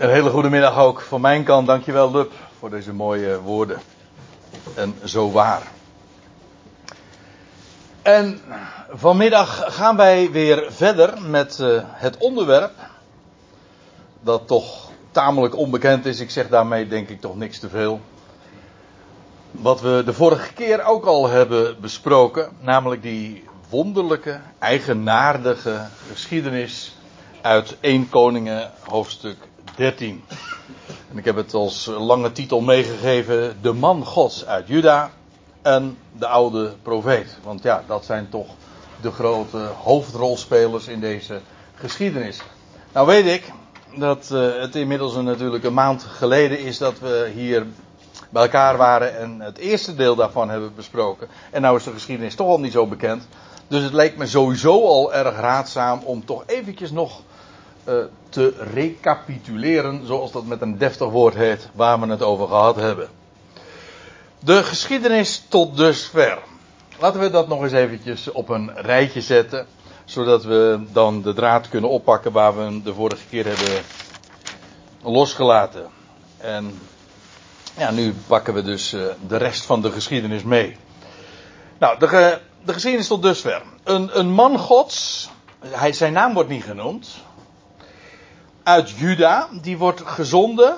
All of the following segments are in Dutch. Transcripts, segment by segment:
Een hele goede middag ook van mijn kant. Dankjewel Lub voor deze mooie woorden. En zo waar. En vanmiddag gaan wij weer verder met uh, het onderwerp. Dat toch tamelijk onbekend is. Ik zeg daarmee denk ik toch niks te veel. Wat we de vorige keer ook al hebben besproken. Namelijk die wonderlijke, eigenaardige geschiedenis uit 1 Koningen hoofdstuk 13. En ik heb het als lange titel meegegeven: De man Gods uit Juda en de oude profeet. Want ja, dat zijn toch de grote hoofdrolspelers in deze geschiedenis. Nou weet ik dat uh, het inmiddels een, natuurlijk een maand geleden is dat we hier bij elkaar waren en het eerste deel daarvan hebben besproken. En nou is de geschiedenis toch al niet zo bekend. Dus het leek me sowieso al erg raadzaam om toch eventjes nog uh, te recapituleren, zoals dat met een deftig woord heet, waar we het over gehad hebben. De geschiedenis tot dusver. Laten we dat nog eens eventjes op een rijtje zetten, zodat we dan de draad kunnen oppakken waar we hem de vorige keer hebben losgelaten. En ja, nu pakken we dus uh, de rest van de geschiedenis mee. Nou, de, de geschiedenis tot dusver. Een, een man gods, hij, zijn naam wordt niet genoemd, uit Juda, die wordt gezonden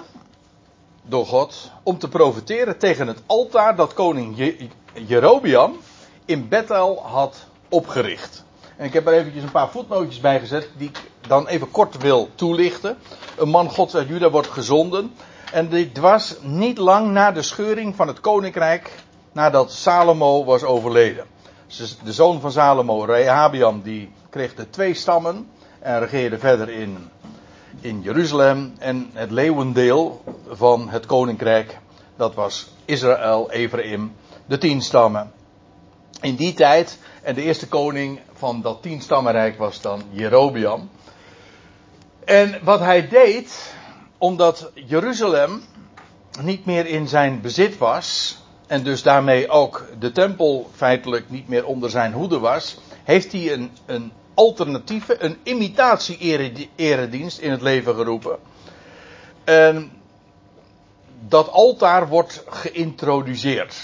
door God om te profiteren tegen het altaar dat koning Je in Bethel had opgericht. En ik heb er eventjes een paar voetnootjes bij gezet die ik dan even kort wil toelichten. Een man gods uit Juda wordt gezonden. En dit was niet lang na de scheuring van het koninkrijk nadat Salomo was overleden. De zoon van Salomo, Rehabiam, die kreeg de twee stammen en regeerde verder in in Jeruzalem en het leeuwendeel van het koninkrijk, dat was Israël, Ephraim, de tien stammen. In die tijd, en de eerste koning van dat tienstammenrijk was dan Jerobiam. En wat hij deed, omdat Jeruzalem niet meer in zijn bezit was, en dus daarmee ook de tempel feitelijk niet meer onder zijn hoede was, heeft hij een, een alternatieve, een imitatie-eredienst in het leven geroepen. En dat altaar wordt geïntroduceerd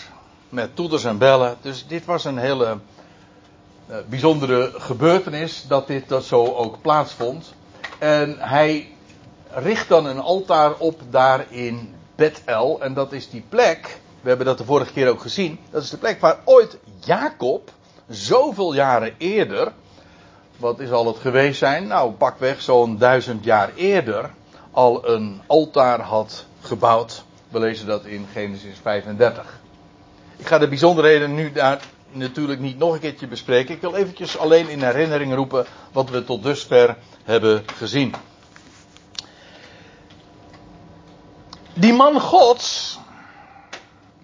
met toeters en bellen. Dus dit was een hele uh, bijzondere gebeurtenis dat dit dat zo ook plaatsvond. En hij richt dan een altaar op daar in Bethel. En dat is die plek, we hebben dat de vorige keer ook gezien, dat is de plek waar ooit Jacob, zoveel jaren eerder, wat is al het geweest zijn? Nou, pakweg zo'n duizend jaar eerder al een altaar had gebouwd. We lezen dat in Genesis 35. Ik ga de bijzonderheden nu daar natuurlijk niet nog een keertje bespreken. Ik wil eventjes alleen in herinnering roepen wat we tot dusver hebben gezien. Die man Gods,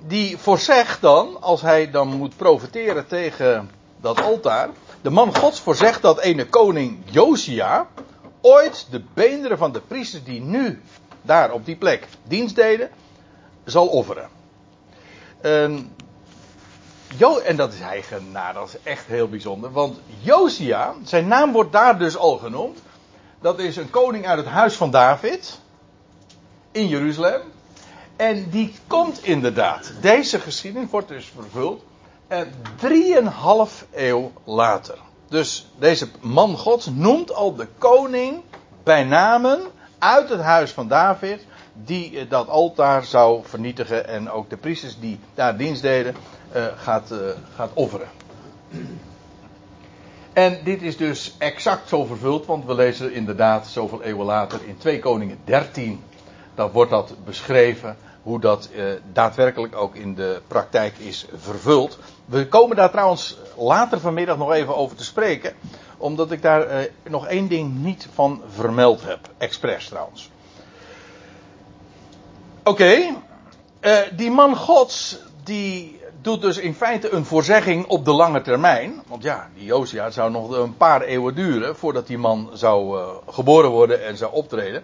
die voorzegt dan, als hij dan moet profiteren tegen dat altaar, de man Gods voorzegt dat ene koning Josia ooit de beenderen van de priesters die nu daar op die plek dienst deden, zal offeren. En, jo, en dat is eigenaar, dat is echt heel bijzonder. Want Josia, zijn naam wordt daar dus al genoemd. Dat is een koning uit het huis van David. In Jeruzalem. En die komt inderdaad. Deze geschiedenis wordt dus vervuld drieënhalf eeuw later. Dus deze man Gods noemt al de koning bij namen uit het huis van David, die eh, dat altaar zou vernietigen en ook de priesters die daar dienst deden, uh, gaat, uh, gaat offeren. En dit is dus exact zo vervuld, want we lezen inderdaad zoveel eeuwen later in 2 Koningen 13, dan wordt dat beschreven hoe dat uh, daadwerkelijk ook in de praktijk is vervuld. We komen daar trouwens later vanmiddag nog even over te spreken. Omdat ik daar uh, nog één ding niet van vermeld heb. Expres trouwens. Oké. Uh, die man gods. Die doet dus in feite een voorzegging op de lange termijn. Want ja, die Josia zou nog een paar eeuwen duren. Voordat die man zou uh, geboren worden en zou optreden.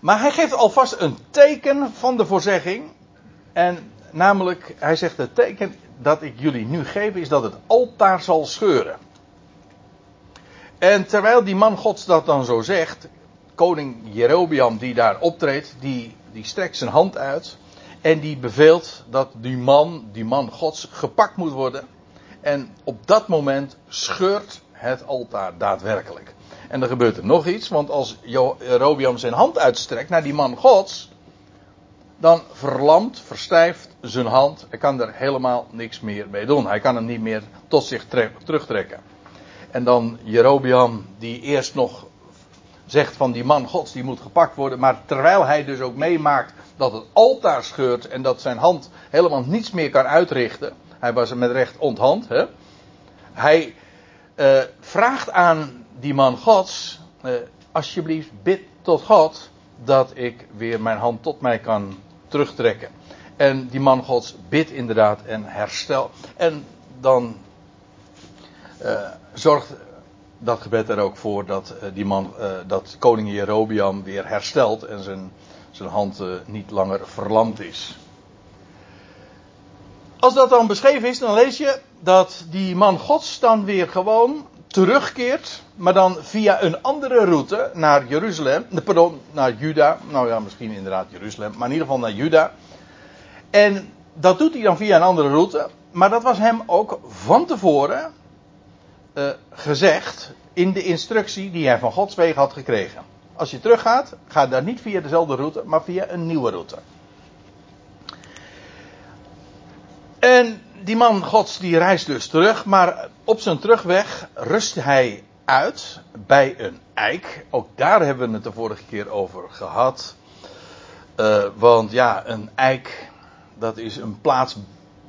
Maar hij geeft alvast een teken van de voorzegging. En namelijk, hij zegt het teken dat ik jullie nu geef is dat het altaar zal scheuren. En terwijl die man gods dat dan zo zegt, koning Jerobiam die daar optreedt, die, die strekt zijn hand uit. En die beveelt dat die man, die man gods, gepakt moet worden. En op dat moment scheurt het altaar daadwerkelijk. En dan gebeurt er nog iets, want als Jerobiam zijn hand uitstrekt naar die man gods, dan verlamt, verstijft zijn hand. Hij kan er helemaal niks meer mee doen. Hij kan hem niet meer tot zich terugtrekken. En dan Jerobiam, die eerst nog zegt van die man gods, die moet gepakt worden. Maar terwijl hij dus ook meemaakt dat het altaar scheurt en dat zijn hand helemaal niets meer kan uitrichten. Hij was met recht onthand. Hè? Hij uh, vraagt aan die man gods, uh, alsjeblieft bid tot God dat ik weer mijn hand tot mij kan terugtrekken. En die man gods bidt inderdaad en herstel. En dan uh, zorgt dat gebed er ook voor dat die man, dat koning Jerobiam weer herstelt en zijn, zijn hand niet langer verlamd is. Als dat dan beschreven is, dan lees je dat die man gods dan weer gewoon terugkeert, maar dan via een andere route naar Jeruzalem, pardon, naar Juda, nou ja, misschien inderdaad Jeruzalem, maar in ieder geval naar Juda. En dat doet hij dan via een andere route, maar dat was hem ook van tevoren uh, gezegd in de instructie die hij van Gods wegen had gekregen. Als je teruggaat, ga daar niet via dezelfde route, maar via een nieuwe route. En die man Gods die reist dus terug, maar op zijn terugweg rust hij uit bij een eik. Ook daar hebben we het de vorige keer over gehad. Uh, want ja, een eik, dat is een plaats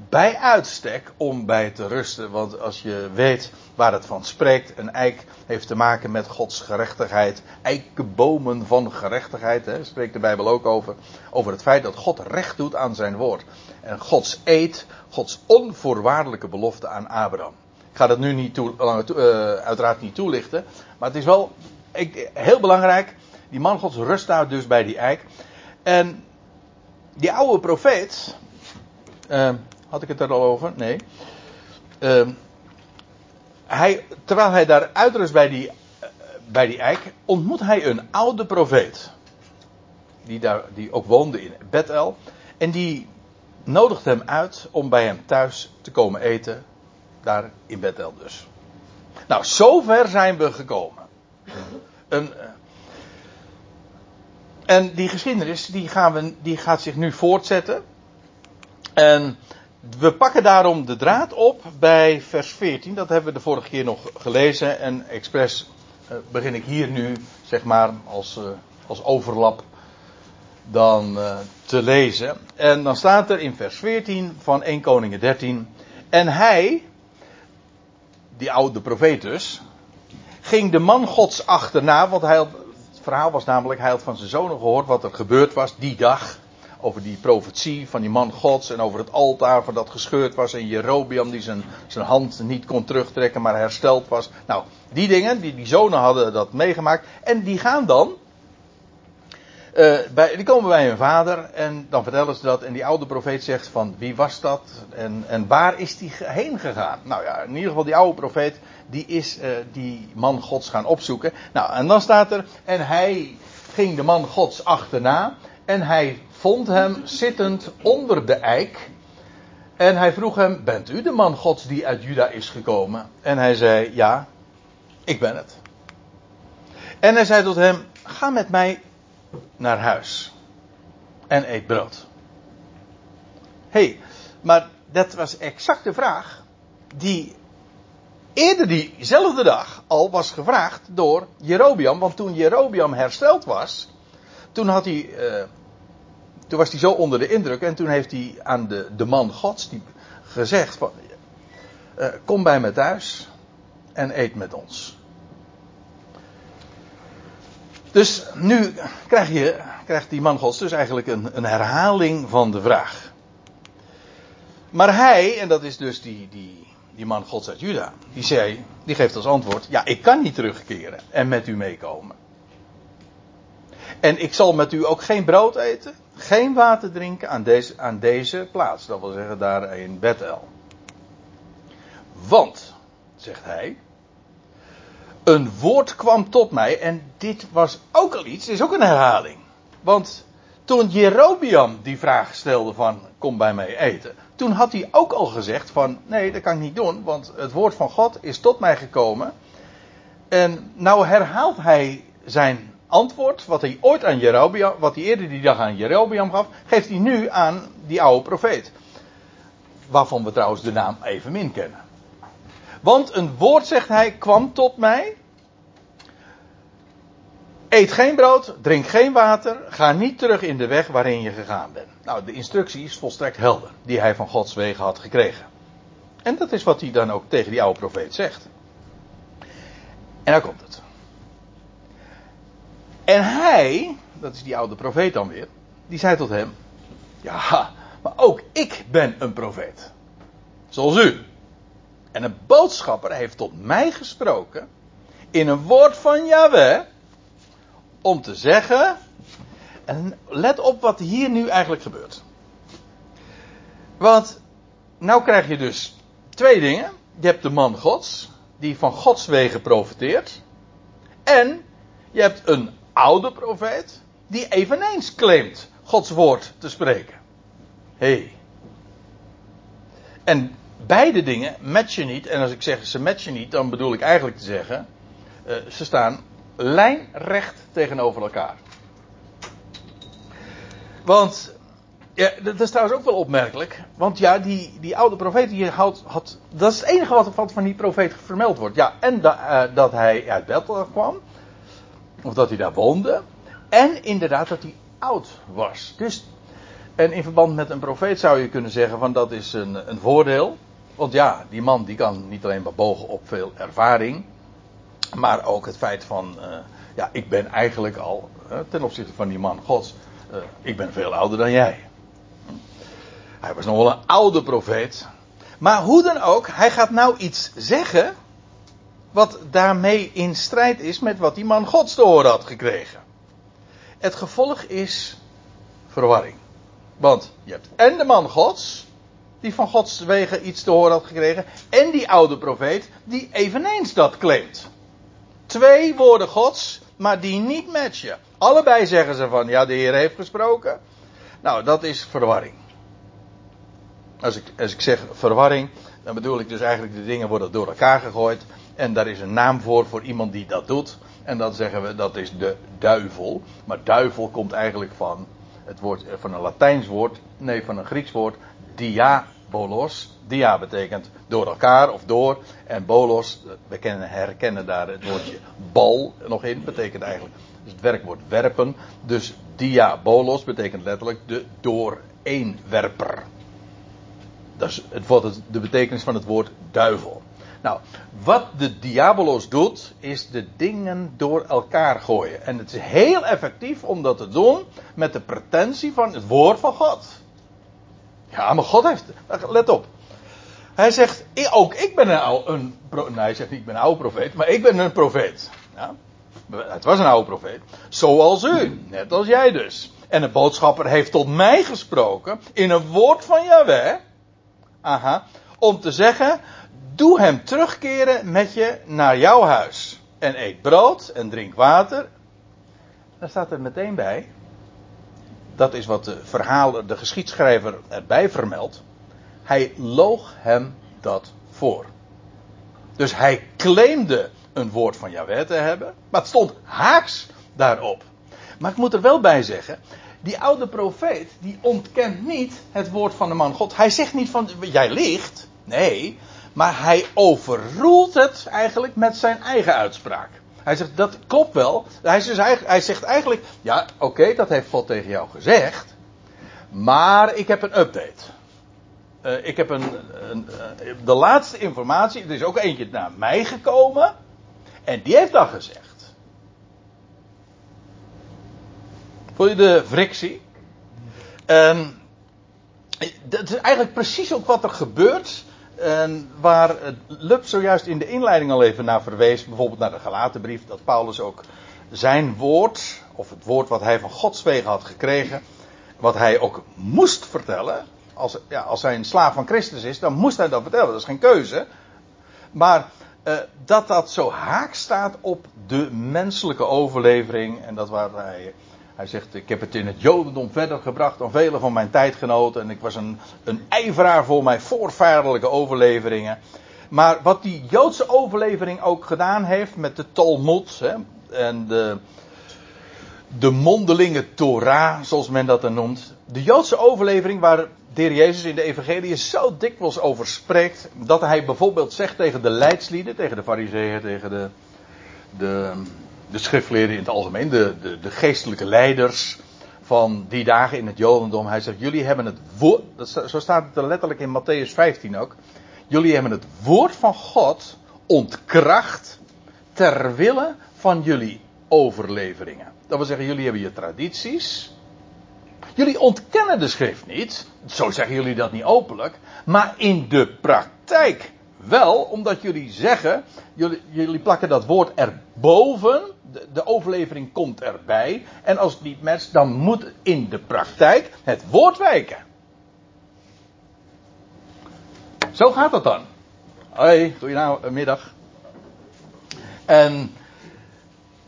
bij uitstek om bij te rusten. Want als je weet waar het van spreekt, een eik heeft te maken met Gods gerechtigheid. Eikenbomen van gerechtigheid, hè, spreekt de Bijbel ook over. Over het feit dat God recht doet aan zijn woord. En Gods eed, Gods onvoorwaardelijke belofte aan Abraham. Ik ga dat nu niet toe, uh, uiteraard niet toelichten. Maar het is wel ik, heel belangrijk. Die man Gods rust daar dus bij die eik. En die oude profeet. Uh, had ik het er al over? Nee. Uh, hij, terwijl hij daar uitrust bij die, bij die eik, ontmoet hij een oude profeet. Die, daar, die ook woonde in Bethel. En die nodigt hem uit om bij hem thuis te komen eten. Daar in Bethel dus. Nou, zover zijn we gekomen. Een, eh, en die geschiedenis die, gaan we, die gaat zich nu voortzetten. En we pakken daarom de draad op bij vers 14. Dat hebben we de vorige keer nog gelezen. En expres uh, begin ik hier nu, zeg maar, als, uh, als overlap dan uh, te lezen. En dan staat er in vers 14 van 1 Koningen 13. En hij, die oude profeet dus, ging de man gods achterna. Want hij had, het verhaal was namelijk, hij had van zijn zonen gehoord wat er gebeurd was die dag over die profetie van die man gods en over het altaar van dat gescheurd was en Jerobiam die zijn, zijn hand niet kon terugtrekken maar hersteld was. Nou, die dingen, die, die zonen hadden dat meegemaakt en die gaan dan, uh, bij, die komen bij hun vader en dan vertellen ze dat en die oude profeet zegt van wie was dat en, en waar is die heen gegaan? Nou ja, in ieder geval die oude profeet die is uh, die man gods gaan opzoeken. Nou en dan staat er en hij ging de man gods achterna en hij vond hem zittend onder de eik. En hij vroeg hem: Bent u de man Gods die uit Juda is gekomen? En hij zei: Ja, ik ben het. En hij zei tot hem: Ga met mij naar huis en eet brood. Hé, hey, maar dat was exact de vraag die eerder diezelfde dag al was gevraagd door Jerobiam. Want toen Jerobiam hersteld was, toen had hij. Uh, toen was hij zo onder de indruk en toen heeft hij aan de, de man gods die, gezegd van, uh, kom bij me thuis en eet met ons. Dus nu krijg je, krijgt die man gods dus eigenlijk een, een herhaling van de vraag. Maar hij, en dat is dus die, die, die man gods uit Juda, die zei, die geeft als antwoord, ja ik kan niet terugkeren en met u meekomen. En ik zal met u ook geen brood eten, geen water drinken aan deze, aan deze plaats. Dat wil zeggen daar in Bethel. Want, zegt hij, Een woord kwam tot mij en dit was ook al iets, is ook een herhaling. Want toen Jerobiam die vraag stelde van kom bij mij eten. Toen had hij ook al gezegd van nee dat kan ik niet doen want het woord van God is tot mij gekomen. En nou herhaalt hij zijn antwoord wat hij ooit aan Jerobiam, wat hij eerder die dag aan Jerobiam gaf, geeft hij nu aan die oude profeet. Waarvan we trouwens de naam evenmin kennen. Want een woord, zegt hij, kwam tot mij. Eet geen brood, drink geen water, ga niet terug in de weg waarin je gegaan bent. Nou, de instructie is volstrekt helder, die hij van Gods wegen had gekregen. En dat is wat hij dan ook tegen die oude profeet zegt. En daar komt het. En hij, dat is die oude profeet dan weer, die zei tot hem: Ja, maar ook ik ben een profeet. Zoals u. En een boodschapper heeft tot mij gesproken in een woord van Yahweh om te zeggen. En let op wat hier nu eigenlijk gebeurt. Want nou krijg je dus twee dingen. Je hebt de man Gods, die van Gods wegen profiteert. En je hebt een oude profeet, die eveneens claimt Gods woord te spreken. Hé. Hey. En beide dingen matchen niet. En als ik zeg ze matchen niet, dan bedoel ik eigenlijk te zeggen. Uh, ze staan lijnrecht tegenover elkaar. Want, ja, dat is trouwens ook wel opmerkelijk. Want ja, die, die oude profeet die had, had. Dat is het enige wat, wat van die profeet vermeld wordt. Ja, en da, uh, dat hij uit Bethel kwam. Of dat hij daar woonde. En inderdaad dat hij oud was. Dus, en in verband met een profeet zou je kunnen zeggen van dat is een, een voordeel. Want ja, die man die kan niet alleen maar bogen op veel ervaring. Maar ook het feit van, uh, ja, ik ben eigenlijk al, uh, ten opzichte van die man gods, uh, ik ben veel ouder dan jij. Hij was nog wel een oude profeet. Maar hoe dan ook, hij gaat nou iets zeggen wat daarmee in strijd is met wat die man gods te horen had gekregen. Het gevolg is verwarring. Want je hebt en de man gods, die van Gods wegen iets te horen had gekregen, en die oude profeet, die eveneens dat claimt. Twee woorden Gods, maar die niet matchen. Allebei zeggen ze van, ja, de Heer heeft gesproken. Nou, dat is verwarring. Als ik, als ik zeg verwarring, dan bedoel ik dus eigenlijk de dingen worden door elkaar gegooid. En daar is een naam voor, voor iemand die dat doet. En dan zeggen we, dat is de duivel. Maar duivel komt eigenlijk van het woord, van een Latijns woord, nee, van een Grieks woord, diabolos. Dia betekent door elkaar of door. En bolos, we kennen, herkennen daar het woordje bal nog in. Betekent eigenlijk dus het werkwoord werpen. Dus diabolos betekent letterlijk de dooreenwerper. Dat is het, de betekenis van het woord duivel. Nou, wat de diabolos doet, is de dingen door elkaar gooien. En het is heel effectief om dat te doen met de pretentie van het woord van God. Ja, maar God heeft. Let op. Hij zegt, ook ik ben een oude. Een, hij zegt niet, ik ben een oude profeet, maar ik ben een profeet. Ja, het was een oude profeet. Zoals u, net als jij dus. En de boodschapper heeft tot mij gesproken in een woord van Yahweh. Aha. Om te zeggen, doe hem terugkeren met je naar jouw huis. En eet brood en drink water. Daar staat er meteen bij. Dat is wat de verhaal, de geschiedschrijver erbij vermeldt. Hij loog hem dat voor. Dus hij claimde een woord van Jahweh te hebben. Maar het stond haaks daarop. Maar ik moet er wel bij zeggen. Die oude profeet, die ontkent niet het woord van de man God. Hij zegt niet van, jij ligt. Nee, maar hij overroelt het eigenlijk met zijn eigen uitspraak. Hij zegt, dat klopt wel. Hij zegt, hij zegt eigenlijk, ja, oké, dat heeft God tegen jou gezegd. Maar ik heb een update. Uh, ik heb een, een uh, de laatste informatie, er is ook eentje naar mij gekomen. En die heeft dat gezegd. Voel je de frictie? En dat is eigenlijk precies ook wat er gebeurt en waar Lub zojuist in de inleiding al even naar verwees, bijvoorbeeld naar de Galatenbrief, dat Paulus ook zijn woord, of het woord wat hij van Gods wegen had gekregen, wat hij ook moest vertellen, als, ja, als hij een slaaf van Christus is, dan moest hij dat vertellen, dat is geen keuze. Maar uh, dat dat zo haak staat op de menselijke overlevering. En dat waar hij, hij zegt, ik heb het in het jodendom verder gebracht dan vele van mijn tijdgenoten. En ik was een, een ijveraar voor mijn voorvaderlijke overleveringen. Maar wat die Joodse overlevering ook gedaan heeft met de Talmud hè, en de, de mondelinge Torah, zoals men dat dan noemt. De Joodse overlevering waar de Jezus in de evangelie zo dikwijls over spreekt, dat hij bijvoorbeeld zegt tegen de leidslieden, tegen de fariseeën, tegen de, de, de schriftleerden in het algemeen, de, de, de geestelijke leiders van die dagen in het Jodendom. Hij zegt, jullie hebben het woord, zo staat het er letterlijk in Matthäus 15 ook. Jullie hebben het woord van God ontkracht ter wille van jullie overleveringen. Dat wil zeggen, jullie hebben je tradities. Jullie ontkennen de schrift niet. Zo zeggen jullie dat niet openlijk. Maar in de praktijk wel, omdat jullie zeggen, jullie, jullie plakken dat woord erboven. De, overlevering komt erbij. En als het niet matcht, dan moet in de praktijk het woord wijken. Zo gaat dat dan. Hoi, goedemiddag. En,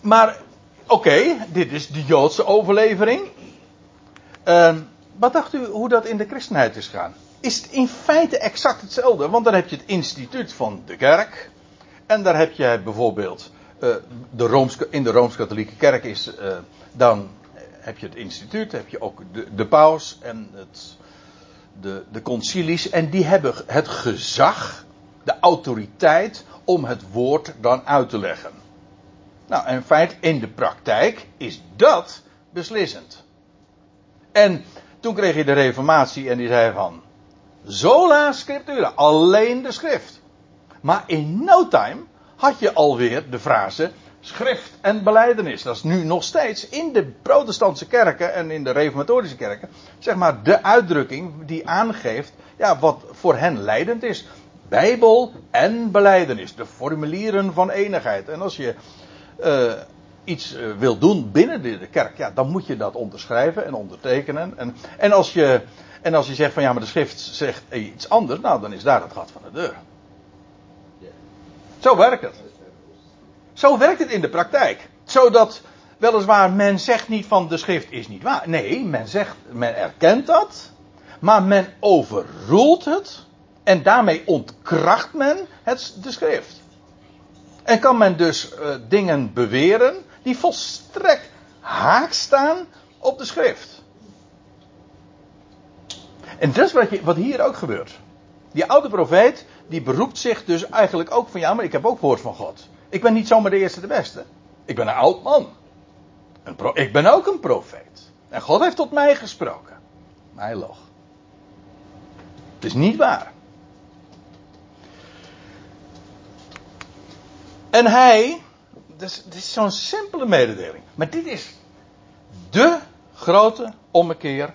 maar, oké, dit is de Joodse overlevering. Uh, wat dacht u hoe dat in de christenheid is gegaan? Is het in feite exact hetzelfde? Want dan heb je het instituut van de kerk. En daar heb je bijvoorbeeld. Uh, de in de Rooms-Katholieke Kerk is. Uh, dan heb je het instituut, heb je ook de, de paus en het, de, de concilies. En die hebben het gezag, de autoriteit om het woord dan uit te leggen. Nou, en in feite, in de praktijk is dat beslissend. En toen kreeg je de reformatie en die zei van, sola scriptura, alleen de schrift. Maar in no time had je alweer de frase schrift en beleidenis. Dat is nu nog steeds in de protestantse kerken en in de reformatorische kerken, zeg maar de uitdrukking die aangeeft ja, wat voor hen leidend is. Bijbel en beleidenis, de formulieren van enigheid. En als je uh, iets uh, wil doen binnen de, de, kerk, ja, dan moet je dat onderschrijven en ondertekenen. En, en, als je, en als je zegt van ja, maar de schrift zegt iets anders, nou dan is daar het gat van de deur. Zo werkt het. Zo werkt het in de praktijk. Zodat weliswaar men zegt niet van de schrift is niet waar. Nee, men zegt, men erkent dat. Maar men overroelt het. En daarmee ontkracht men het, de schrift. En kan men dus uh, dingen beweren die volstrekt haak staan op de schrift. En dat is wat, wat hier ook gebeurt. Die oude profeet, die beroept zich dus eigenlijk ook van ja, maar ik heb ook woord van God. Ik ben niet zomaar de eerste de beste. Ik ben een oud man. Een ik ben ook een profeet. En God heeft tot mij gesproken. Maar hij loog. Het is niet waar. En hij, dit is zo'n simpele mededeling. Maar dit is de grote ommekeer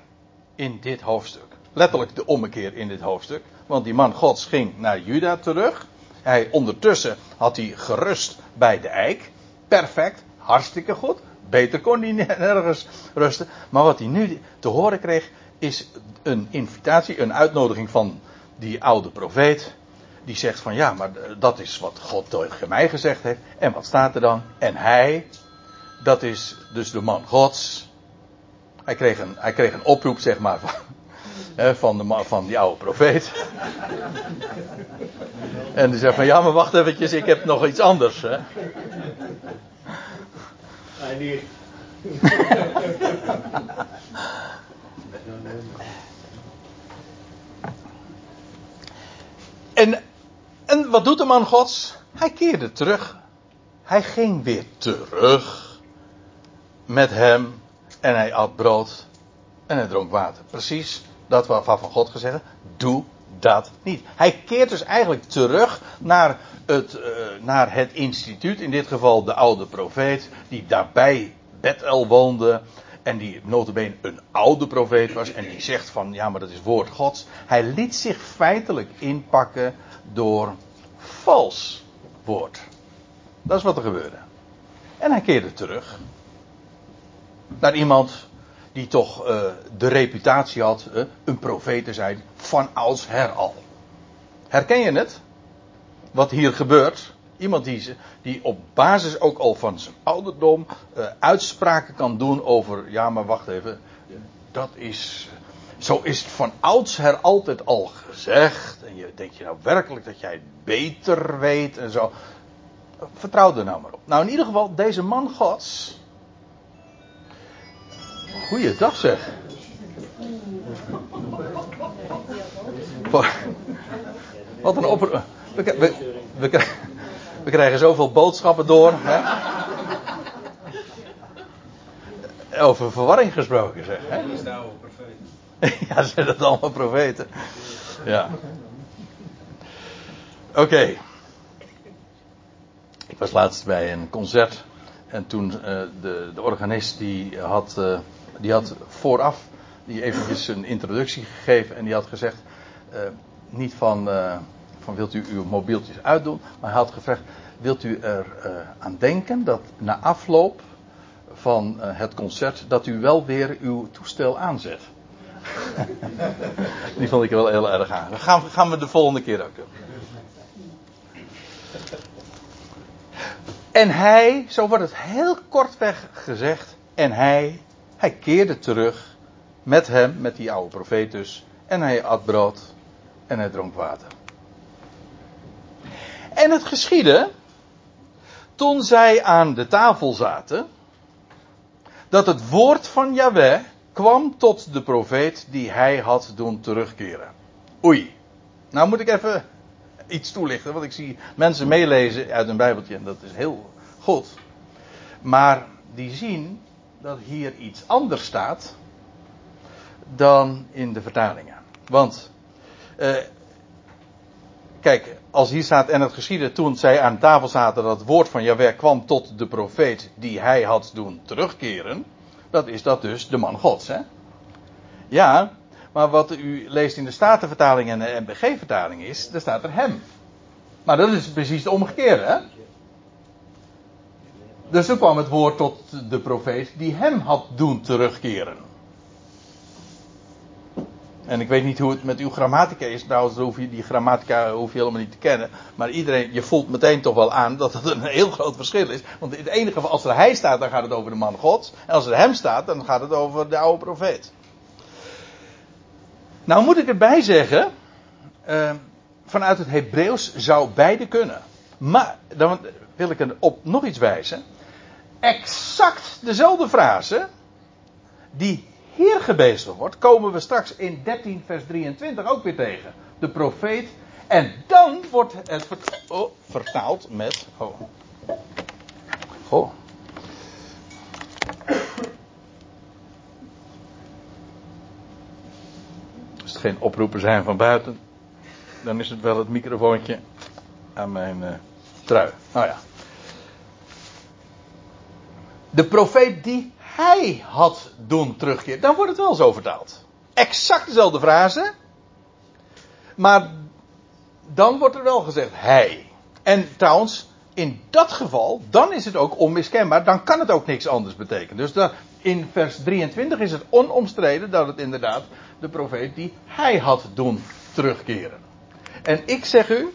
in dit hoofdstuk. Letterlijk de ommekeer in dit hoofdstuk. Want die man Gods ging naar Juda terug. Hij, ondertussen had hij gerust bij de eik. Perfect, hartstikke goed. Beter kon hij nergens rusten. Maar wat hij nu te horen kreeg, is een invitatie, een uitnodiging van die oude profeet. Die zegt van ja, maar dat is wat God tegen mij gezegd heeft. En wat staat er dan? En hij, dat is dus de man Gods. Hij kreeg een, hij kreeg een oproep, zeg maar, van, van, de, van die oude profeet. En die zegt van ja, maar wacht eventjes, ik heb nog iets anders. Hè. Nee, niet. en, en wat doet de man gods? Hij keerde terug. Hij ging weer terug met hem en hij at brood en hij dronk water. Precies dat waarvan van God gezegd, doe dat niet. Hij keert dus eigenlijk terug naar het, uh, naar het instituut, in dit geval de oude profeet, die daarbij Bethel woonde. En die notabene een oude profeet was. En die zegt van, ja maar dat is woord gods. Hij liet zich feitelijk inpakken door vals woord. Dat is wat er gebeurde. En hij keerde terug. Naar iemand die toch uh, de reputatie had uh, een profeet te zijn van oudsher al. Herken je het? Wat hier gebeurt? Iemand die, die op basis ook al van zijn ouderdom eh, uitspraken kan doen over, ja maar wacht even, dat is, zo is het van oudsher altijd al gezegd. En je denkt je nou werkelijk dat jij het beter weet en zo. Vertrouw er nou maar op. Nou in ieder geval, deze man gods. Goeiedag zeg. Wat een oproep. We, we, we, krijgen- we krijgen zoveel boodschappen door. Hè? Over verwarring gesproken zeg. Hè? Profeet. Ja, zijn dat allemaal profeten? Ja. Oké. Ik was laatst bij een concert. En toen eh, de, de organist die had, eh, die had vooraf die eventjes een introductie gegeven. En die had gezegd, eh, niet van, eh, van wilt u uw mobieltjes uitdoen. Maar hij had gevraagd, wilt u er eh, aan denken dat na afloop van het concert... dat u wel weer uw toestel aanzet. Die vond ik wel heel erg aan. Gaan, gaan we de volgende keer ook doen. En hij, zo wordt het heel kortweg gezegd. En hij, hij keerde terug met hem, met die oude profeet dus. En hij at brood en hij dronk water. En het geschiedde, toen zij aan de tafel zaten, dat het woord van Yahweh kwam tot de profeet die hij had doen terugkeren. Oei. Nou moet ik even iets toelichten, want ik zie mensen meelezen uit een Bijbeltje en dat is heel goed. Maar die zien dat hier iets anders staat dan in de vertalingen. Want, eh, kijk, als hier staat en het geschiedde toen zij aan tafel zaten dat het woord van Jahweh kwam tot de profeet die hij had doen terugkeren. Dat is dat dus de man gods, hè? Ja, maar wat u leest in de Statenvertaling en de MBG-vertaling is, daar staat er hem. Maar dat is precies de omgekeerde, hè? Dus toen kwam het woord tot de profeet die hem had doen terugkeren. En ik weet niet hoe het met uw grammatica is. Trouwens, hoef je, die grammatica hoef je helemaal niet te kennen. Maar iedereen, je voelt meteen toch wel aan dat het een heel groot verschil is. Want in het enige geval, als er hij staat, dan gaat het over de man gods. En als er hem staat, dan gaat het over de oude profeet. Nou moet ik erbij zeggen, eh, vanuit het Hebreeuws zou beide kunnen. Maar, dan wil ik er op nog iets wijzen. Exact dezelfde frase, die hier gebezigd wordt, komen we straks in 13 vers 23 ook weer tegen. De profeet. En dan wordt het oh, vertaald met. Oh. Goh. Als het geen oproepen zijn van buiten, dan is het wel het microfoontje aan mijn eh, trui. Nou ja. De profeet die hij had doen terugkeren. Dan wordt het wel zo vertaald. Exact dezelfde frase. Maar dan wordt er wel gezegd hij. En trouwens, in dat geval, dan is het ook onmiskenbaar. Dan kan het ook niks anders betekenen. Dus dan, in vers 23 is het onomstreden dat het inderdaad de profeet die hij had doen terugkeren. En ik zeg u,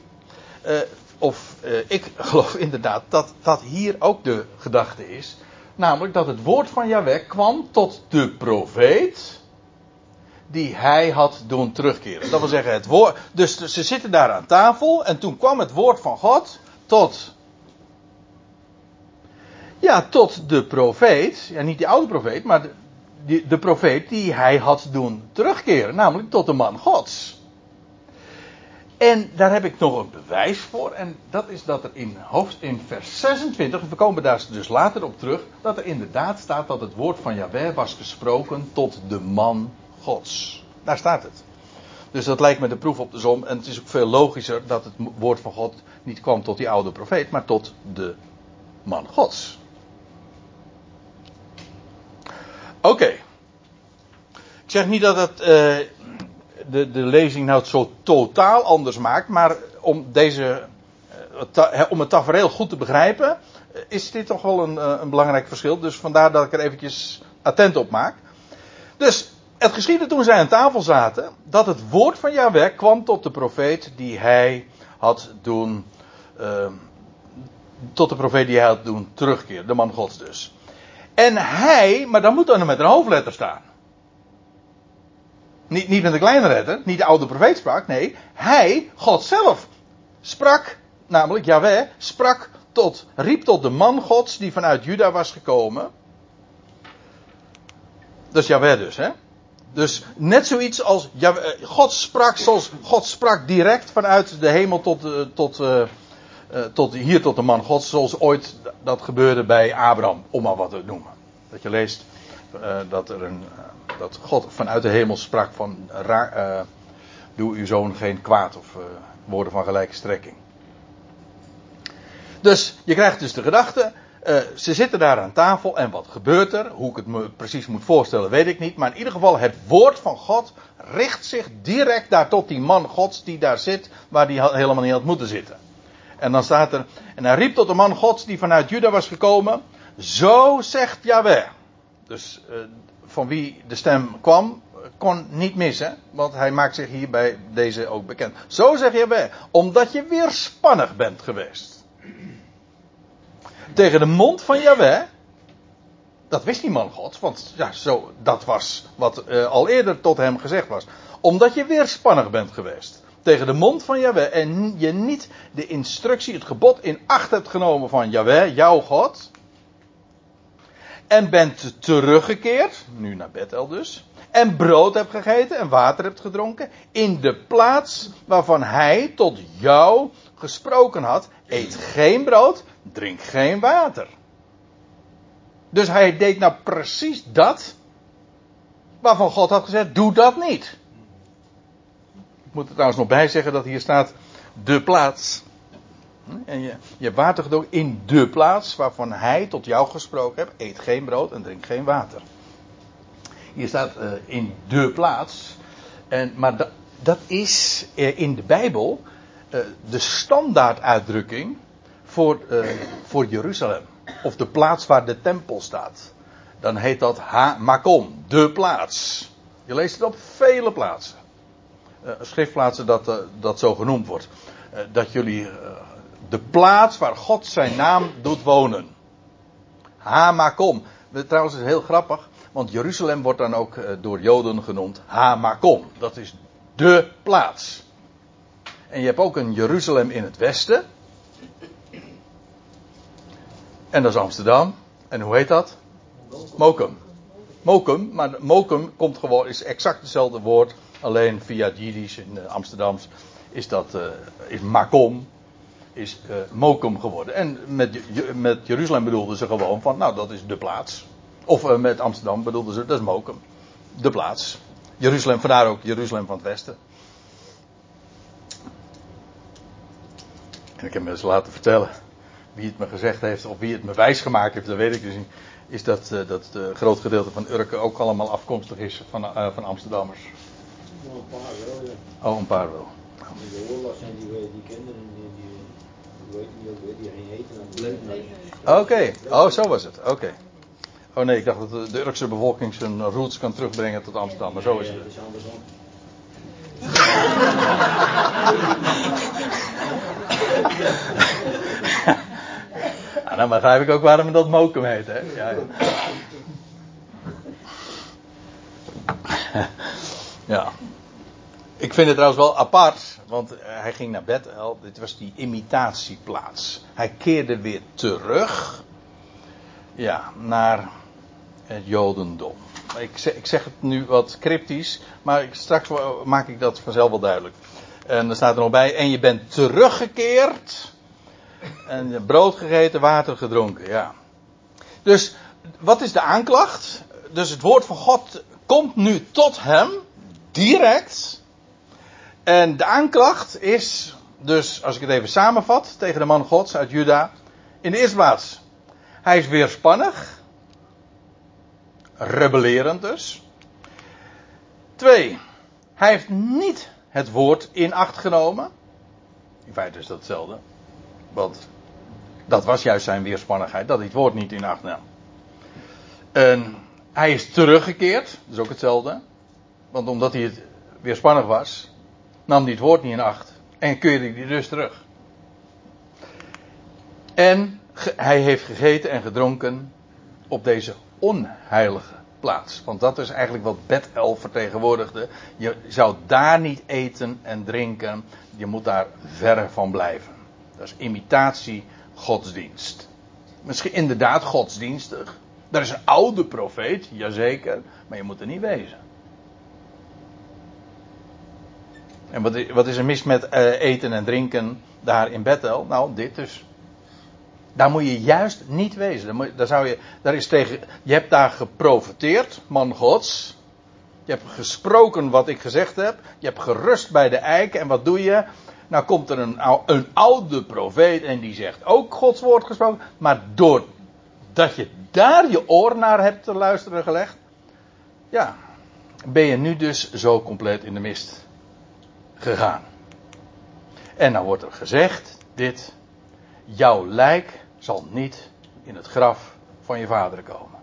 eh, of eh, ik geloof inderdaad dat dat hier ook de gedachte is. Namelijk dat het woord van Yahweh kwam tot de profeet. Die hij had doen terugkeren. Dat wil zeggen, het woord. Dus ze zitten daar aan tafel. En toen kwam het woord van God tot. Ja, tot de profeet. Ja, niet die oude profeet, maar de profeet die hij had doen terugkeren. Namelijk tot de man Gods. En daar heb ik nog een bewijs voor. En dat is dat er in, hoofd, in vers 26, we komen daar dus later op terug, dat er inderdaad staat dat het woord van Yahweh was gesproken tot de man Gods. Daar staat het. Dus dat lijkt me de proef op de som. En het is ook veel logischer dat het woord van God niet kwam tot die oude profeet, maar tot de man Gods. Oké. Ik zeg niet dat het. eh, de, de lezing nou zo totaal anders maakt. Maar om, deze, eh, om het tafereel goed te begrijpen. eh, Is dit toch wel een, eh, een belangrijk verschil. Dus vandaar dat ik er eventjes attent op maak. Dus het geschiedde toen zij aan tafel zaten. Dat het woord van Yahweh kwam tot de profeet die hij had doen. eh, tot de profeet die hij had doen terugkeert. De man gods dus. En hij, maar dan moet dan met een hoofdletter staan. Niet, niet met een kleine letter, niet de oude profeet sprak, nee, hij, God zelf, sprak, namelijk Yahweh, sprak tot, riep tot de man gods die vanuit Juda was gekomen. Is Yahweh dus, hè. Dus net zoiets als Yahweh, God sprak zoals God sprak direct vanuit de hemel tot, uh, tot, uh, tot hier tot de man gods, zoals ooit dat gebeurde bij Abraham, om maar wat te noemen. Dat je leest dat, er een, dat God vanuit de hemel sprak van doe uw zoon geen kwaad of woorden van gelijke strekking. Dus je krijgt dus de gedachte. Uh, ze zitten daar aan tafel en wat gebeurt er? Hoe ik het me precies moet voorstellen, weet ik niet. Maar in ieder geval, het woord van God richt zich direct daar tot die man Gods die daar zit, waar die helemaal niet had moeten zitten. En dan staat er, en hij riep tot de man Gods die vanuit Juda was gekomen. Zo zegt Yahweh. Dus van wie de stem kwam, kon niet missen, want hij maakt zich hier bij deze ook bekend. Zo zegt Yahweh, omdat je weerspannig bent geweest tegen de mond van Yahweh. Dat wist die man God, want ja, zo, dat was wat uh, al eerder tot hem gezegd was. Omdat je weerspannig bent geweest. Tegen de mond van Yahweh. En je niet de instructie, het gebod in acht hebt genomen van Yahweh, jouw God. En bent teruggekeerd, nu naar Bethel dus. En brood hebt gegeten en water hebt gedronken. In de plaats waarvan hij tot jou gesproken had. Eet geen brood, drink geen water. Dus hij deed nou precies dat waarvan God had gezegd: doe dat niet. Ik moet er trouwens nog bij zeggen dat hier staat de plaats. En je, je hebt water in de plaats waarvan hij tot jou gesproken heeft. Eet geen brood en drink geen water. Hier staat uh, in de plaats. En, maar da, dat is uh, in de Bijbel uh, de standaarduitdrukking voor, voor Jeruzalem. Of de plaats waar de tempel staat. Dan heet dat Ha Makom, de plaats. Je leest het op vele plaatsen. Schriftplaatsen dat, dat zo genoemd wordt. dat jullie de plaats waar God zijn naam doet wonen. Ha Makom. Trouwens, is heel grappig. Want Jeruzalem wordt dan ook door Joden genoemd Hamakom. Dat is de plaats. En je hebt ook een Jeruzalem in het westen. En dat is Amsterdam. En hoe heet dat? Mokum. Mokum, maar Mokum komt gewoon, is exact hetzelfde woord. Alleen via Jiddisch in uh, Amsterdams is dat, uh, is Makom, is uh, Mokum geworden. En met, met Jeruzalem bedoelden ze gewoon van, nou dat is de plaats. Of met Amsterdam bedoelden ze, dat is Mokum. De plaats. Jeruzalem, vandaar ook Jeruzalem van het Westen. En ik heb me eens laten vertellen wie het me gezegd heeft of wie het me wijs gemaakt heeft, dat weet ik dus niet. Is dat, uh, dat het uh, groot gedeelte van Urken ook allemaal afkomstig is van, van Amsterdammers? Nou, een paar wel, ja. Oh, een paar wel. Die de oorlog zijn die, die kinderen, weet niet ook weer, die geen eten aan Oké, okay. oh zo was het, oké. Okay. Oh nee, ik dacht dat de Urkse bevolking zijn roots kan terugbrengen tot Amsterdam, maar zo is het. Ja, andersom. nou, dan begrijp ik ook waarom dat Mokum heet, hè? Ja, ja. ja. Ik vind het trouwens wel apart, want hij ging naar Bethel. Dit was die imitatieplaats. Hij keerde weer terug. Ja, naar het Jodendom. Ik zeg, ik zeg het nu wat cryptisch, maar straks maak ik dat vanzelf wel duidelijk. En er staat er nog bij, en je bent teruggekeerd. En brood gegeten, water gedronken, ja. Dus, wat is de aanklacht? Dus het woord van God komt nu tot hem, direct. En de aanklacht is, dus als ik het even samenvat, tegen de man Gods uit Juda. In de eerste plaats, hij is weerspannig. Rebellerend dus. Twee, hij heeft niet het woord in acht genomen. In feite is dat hetzelfde. Want dat was juist zijn weerspannigheid, dat hij het woord niet in acht nam. En hij is teruggekeerd, dat is ook hetzelfde. Want omdat hij het weerspannig was, nam het woord niet in acht. En keurde hij dus terug. En hij heeft gegeten en gedronken op deze onheilige plaats. Want dat is eigenlijk wat Bethel vertegenwoordigde. Je zou daar niet eten en drinken. Je moet daar ver van blijven. Dat is imitatie godsdienst. Misschien inderdaad godsdienstig. Er is een oude profeet, jazeker. Maar je moet er niet wezen. En wat, wat is er mis met uh, eten en drinken daar in Bethel? Nou, dit dus. Daar moet je juist niet wezen. Daar, moet, daar zou je, daar is tegen, je hebt daar geprofiteerd, man gods. Je hebt gesproken wat ik gezegd heb. Je hebt gerust bij de eik. En wat doe je? Nou komt er een, een oude profeet en die zegt ook Gods woord gesproken. Maar doordat je daar je oor naar hebt te luisteren gelegd. Ja, ben je nu dus zo compleet in de mist gegaan. En dan wordt er gezegd dit. Jouw lijk zal niet in het graf van je vader komen.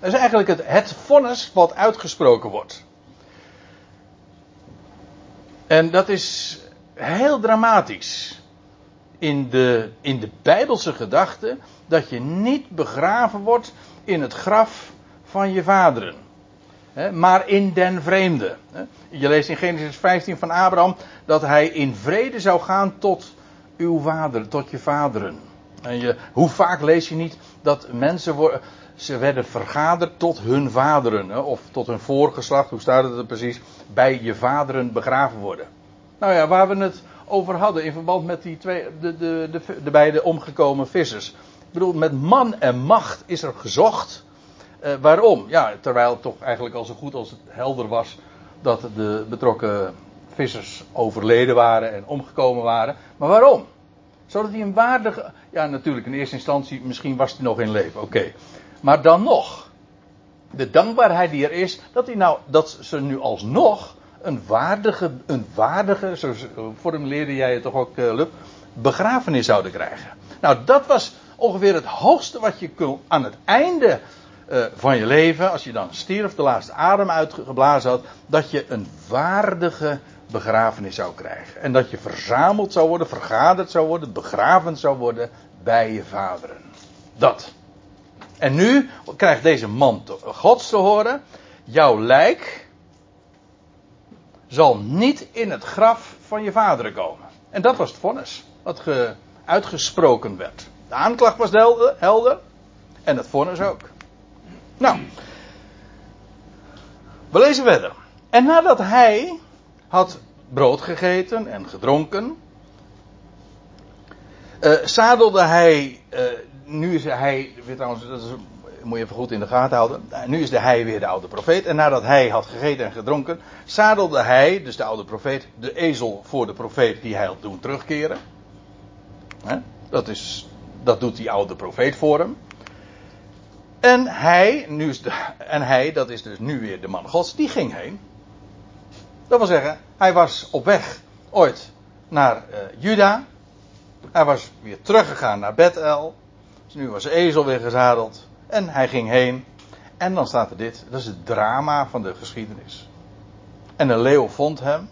Dat is eigenlijk het, het vonnis wat uitgesproken wordt. En dat is heel dramatisch. In de, in de Bijbelse gedachte dat je niet begraven wordt in het graf van je vaderen. Maar in den vreemde. Je leest in Genesis 15 van Abraham dat hij in vrede zou gaan tot uw vader, tot je vaderen. En je, hoe vaak lees je niet dat mensen worden, ze werden vergaderd tot hun vaderen, of tot hun voorgeslacht, hoe staat het er precies, bij je vaderen begraven worden. Nou ja, waar we het over hadden in verband met die twee, de, de, de beide omgekomen vissers. Ik bedoel, met man en macht is er gezocht. Uh, waarom? Ja, terwijl het toch eigenlijk al zo goed als het helder was dat de betrokken vissers overleden waren en omgekomen waren. Maar waarom? Zodat hij een waardige. Ja, natuurlijk in eerste instantie, misschien was hij nog in leven, oké. Maar dan nog. De dankbaarheid die er is, dat, hij nou, dat ze nu alsnog een waardige, een waardige, zo formuleerde jij het toch ook, uh, Lup, begrafenis zouden krijgen. Nou, dat was ongeveer het hoogste wat je kon aan het einde uh, van je leven, als je dan stierf, de laatste adem uitgeblazen had, dat je een waardige begrafenis zou krijgen. En dat je verzameld zou worden, vergaderd zou worden, begraven zou worden bij je vaderen. Dat. En nu krijgt deze man Gods te horen: jouw lijk zal niet in het graf van je vaderen komen. En dat was het vonnis, wat ge, uitgesproken werd. De aanklacht was helder en het vonnis ook. Nou, we lezen verder. En nadat hij had brood gegeten en gedronken, uh, zadelde hij, uh, nu is hij, weer trouwens, dat is, moet je even goed in de gaten houden, uh, nu is de hij weer de oude profeet. En nadat hij had gegeten en gedronken, zadelde hij, dus de oude profeet, de ezel voor de profeet die hij had doen terugkeren. Dat, is, dat doet die oude profeet voor hem. En hij, nu is de, en hij, dat is dus nu weer de man gods, die ging heen. Dat wil zeggen, hij was op weg ooit naar uh, Juda. Hij was weer teruggegaan naar Bethel. Dus nu was ezel weer gezadeld. En hij ging heen. En dan staat er dit. Dat is het drama van de geschiedenis. En een leeuw vond hem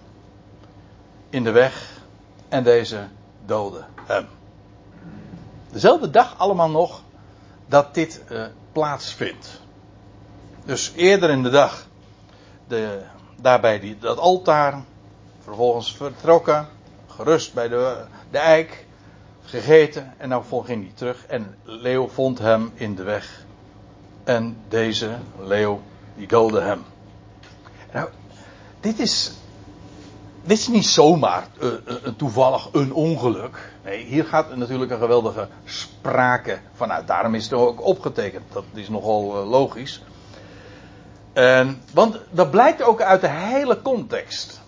in de weg. En deze doodde hem. Dezelfde dag allemaal nog dat dit uh, plaatsvindt. Dus eerder in de dag de, daarbij die, dat altaar. Vervolgens vertrokken. Gerust bij de, de eik. Gegeten. En dan ging hij terug. En leeuw vond hem in de weg. En deze leeuw die doodde hem. Nou, dit is. Dit is niet zomaar uh, uh, toevallig een ongeluk. Nee, hier gaat natuurlijk een geweldige sprake vanuit. Daarom is het ook opgetekend. Dat is nogal uh, logisch. Want dat blijkt ook uit de hele context.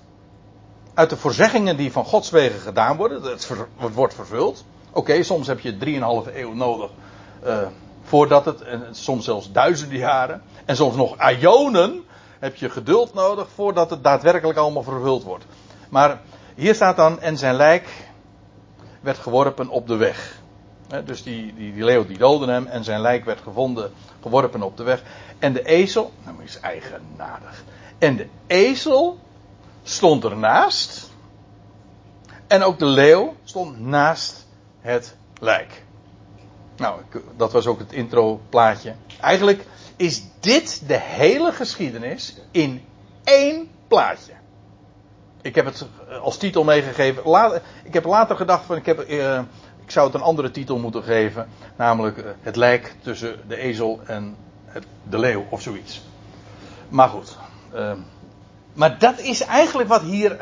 Uit de voorzeggingen die van Gods wegen gedaan worden. Het, wordt vervuld. Oké, soms heb je 3,5 eeuw nodig. Voordat het, en soms zelfs duizenden jaren. En soms nog aionen heb je geduld nodig voordat het daadwerkelijk allemaal vervuld wordt. Maar hier staat dan, en zijn lijk werd geworpen op de weg. dus die, die, die leeuw die doodde hem en zijn lijk werd gevonden, geworpen op de weg. En de ezel, nou is eigenaardig. En de ezel stond ernaast. En ook de leeuw stond naast het lijk. Nou, dat was ook het intro plaatje. Eigenlijk is dit de hele geschiedenis in één plaatje. Ik heb het eh, als titel meegegeven. ik heb later gedacht van ik, heb, uh, ik zou het een andere titel moeten geven. Namelijk uh, het lijk tussen de ezel en de leeuw of zoiets. Maar goed. Uh, maar dat is eigenlijk wat hier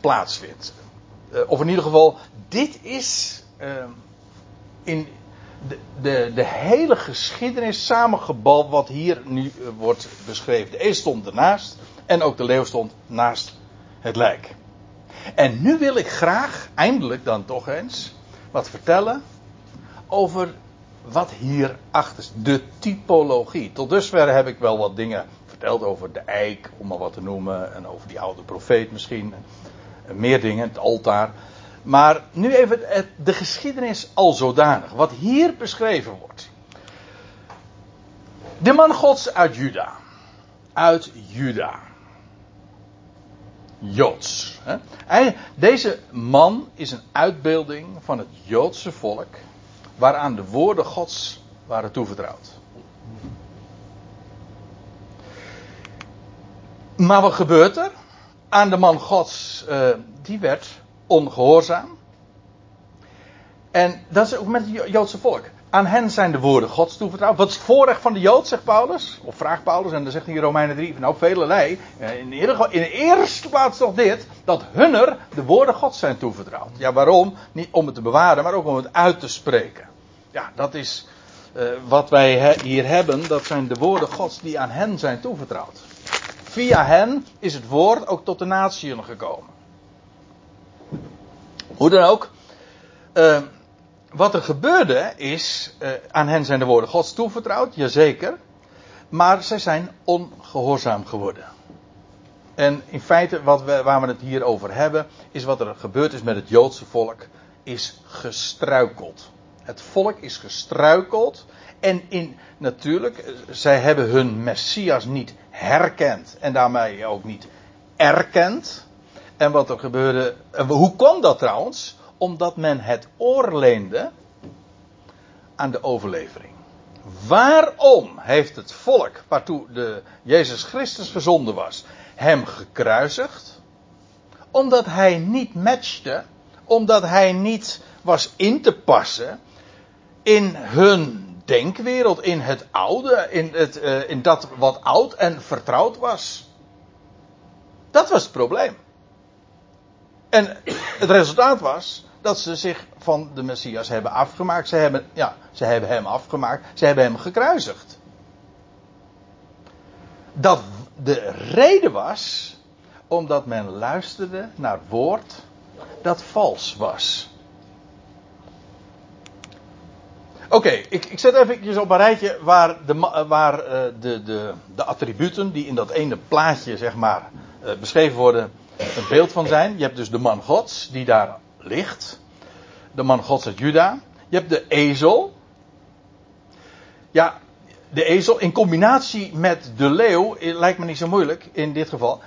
plaatsvindt. of in ieder geval, dit is in de, de, de hele geschiedenis samengebald wat hier nu wordt beschreven. De ezel stond ernaast en ook de leeuw stond naast het lijk. En nu wil ik graag, eindelijk dan toch eens, wat vertellen over wat hier achter is. De typologie. Tot dusver heb ik wel wat dingen verteld over de eik, om maar wat te noemen. En over die oude profeet misschien. En meer dingen, het altaar. Maar nu even de geschiedenis al zodanig. Wat hier beschreven wordt. De man gods uit Juda. Uit Juda. Joods. Deze man is een uitbeelding van het Joodse volk, waaraan de woorden Gods waren toevertrouwd. Maar wat gebeurt er? Aan de man Gods, uh, die werd ongehoorzaam. En dat is ook met het Joodse volk. Aan hen zijn de woorden Gods toevertrouwd. Wat is het voorrecht van de Jood, zegt Paulus? Of vraagt Paulus, en dan zegt hij in Romeinen 3, nou velelei. Geval, in de eerste plaats toch dit, dat hunner de woorden Gods zijn toevertrouwd. Ja, waarom? Niet om het te bewaren, maar ook om het uit te spreken. Ja, dat is uh, wat wij hier hebben, dat zijn de woorden Gods die aan hen zijn toevertrouwd. Via hen is het woord ook tot de natieën gekomen. Hoe dan ook. Uh, wat er gebeurde is, uh, aan hen zijn de woorden Gods toevertrouwd, jazeker. Maar zij zijn ongehoorzaam geworden. En in feite, wat we, waar we het hier over hebben, is wat er gebeurd is met het Joodse volk, is gestruikeld. Het volk is gestruikeld. En in, natuurlijk, eh, zij hebben hun Messias niet herkend. En daarmee ook niet erkend. En wat er gebeurde. Hoe kwam dat trouwens? Omdat men het oor leende aan de overlevering. Waarom heeft het volk waartoe de Jezus Christus verzonden was, hem gekruisigd? Omdat hij niet matchte, omdat hij niet was in te passen in hun denkwereld, in het oude, in, het, uh, in dat wat oud en vertrouwd was. Dat was het probleem. En het resultaat was dat ze zich van de Messias hebben afgemaakt. Ze hebben, ja, ze hebben hem afgemaakt. Ze hebben hem gekruisigd. Dat de reden was omdat men luisterde naar woord dat vals was. Oké, ik, ik zet even op een rijtje waar, de, waar uh, de, de, de attributen die in dat ene plaatje zeg maar uh, beschreven worden een beeld van zijn. Je hebt dus de man gods die daar ligt. De man gods uit Juda. Je hebt de ezel. Ja, de ezel in combinatie met de leeuw lijkt me niet zo moeilijk in dit geval.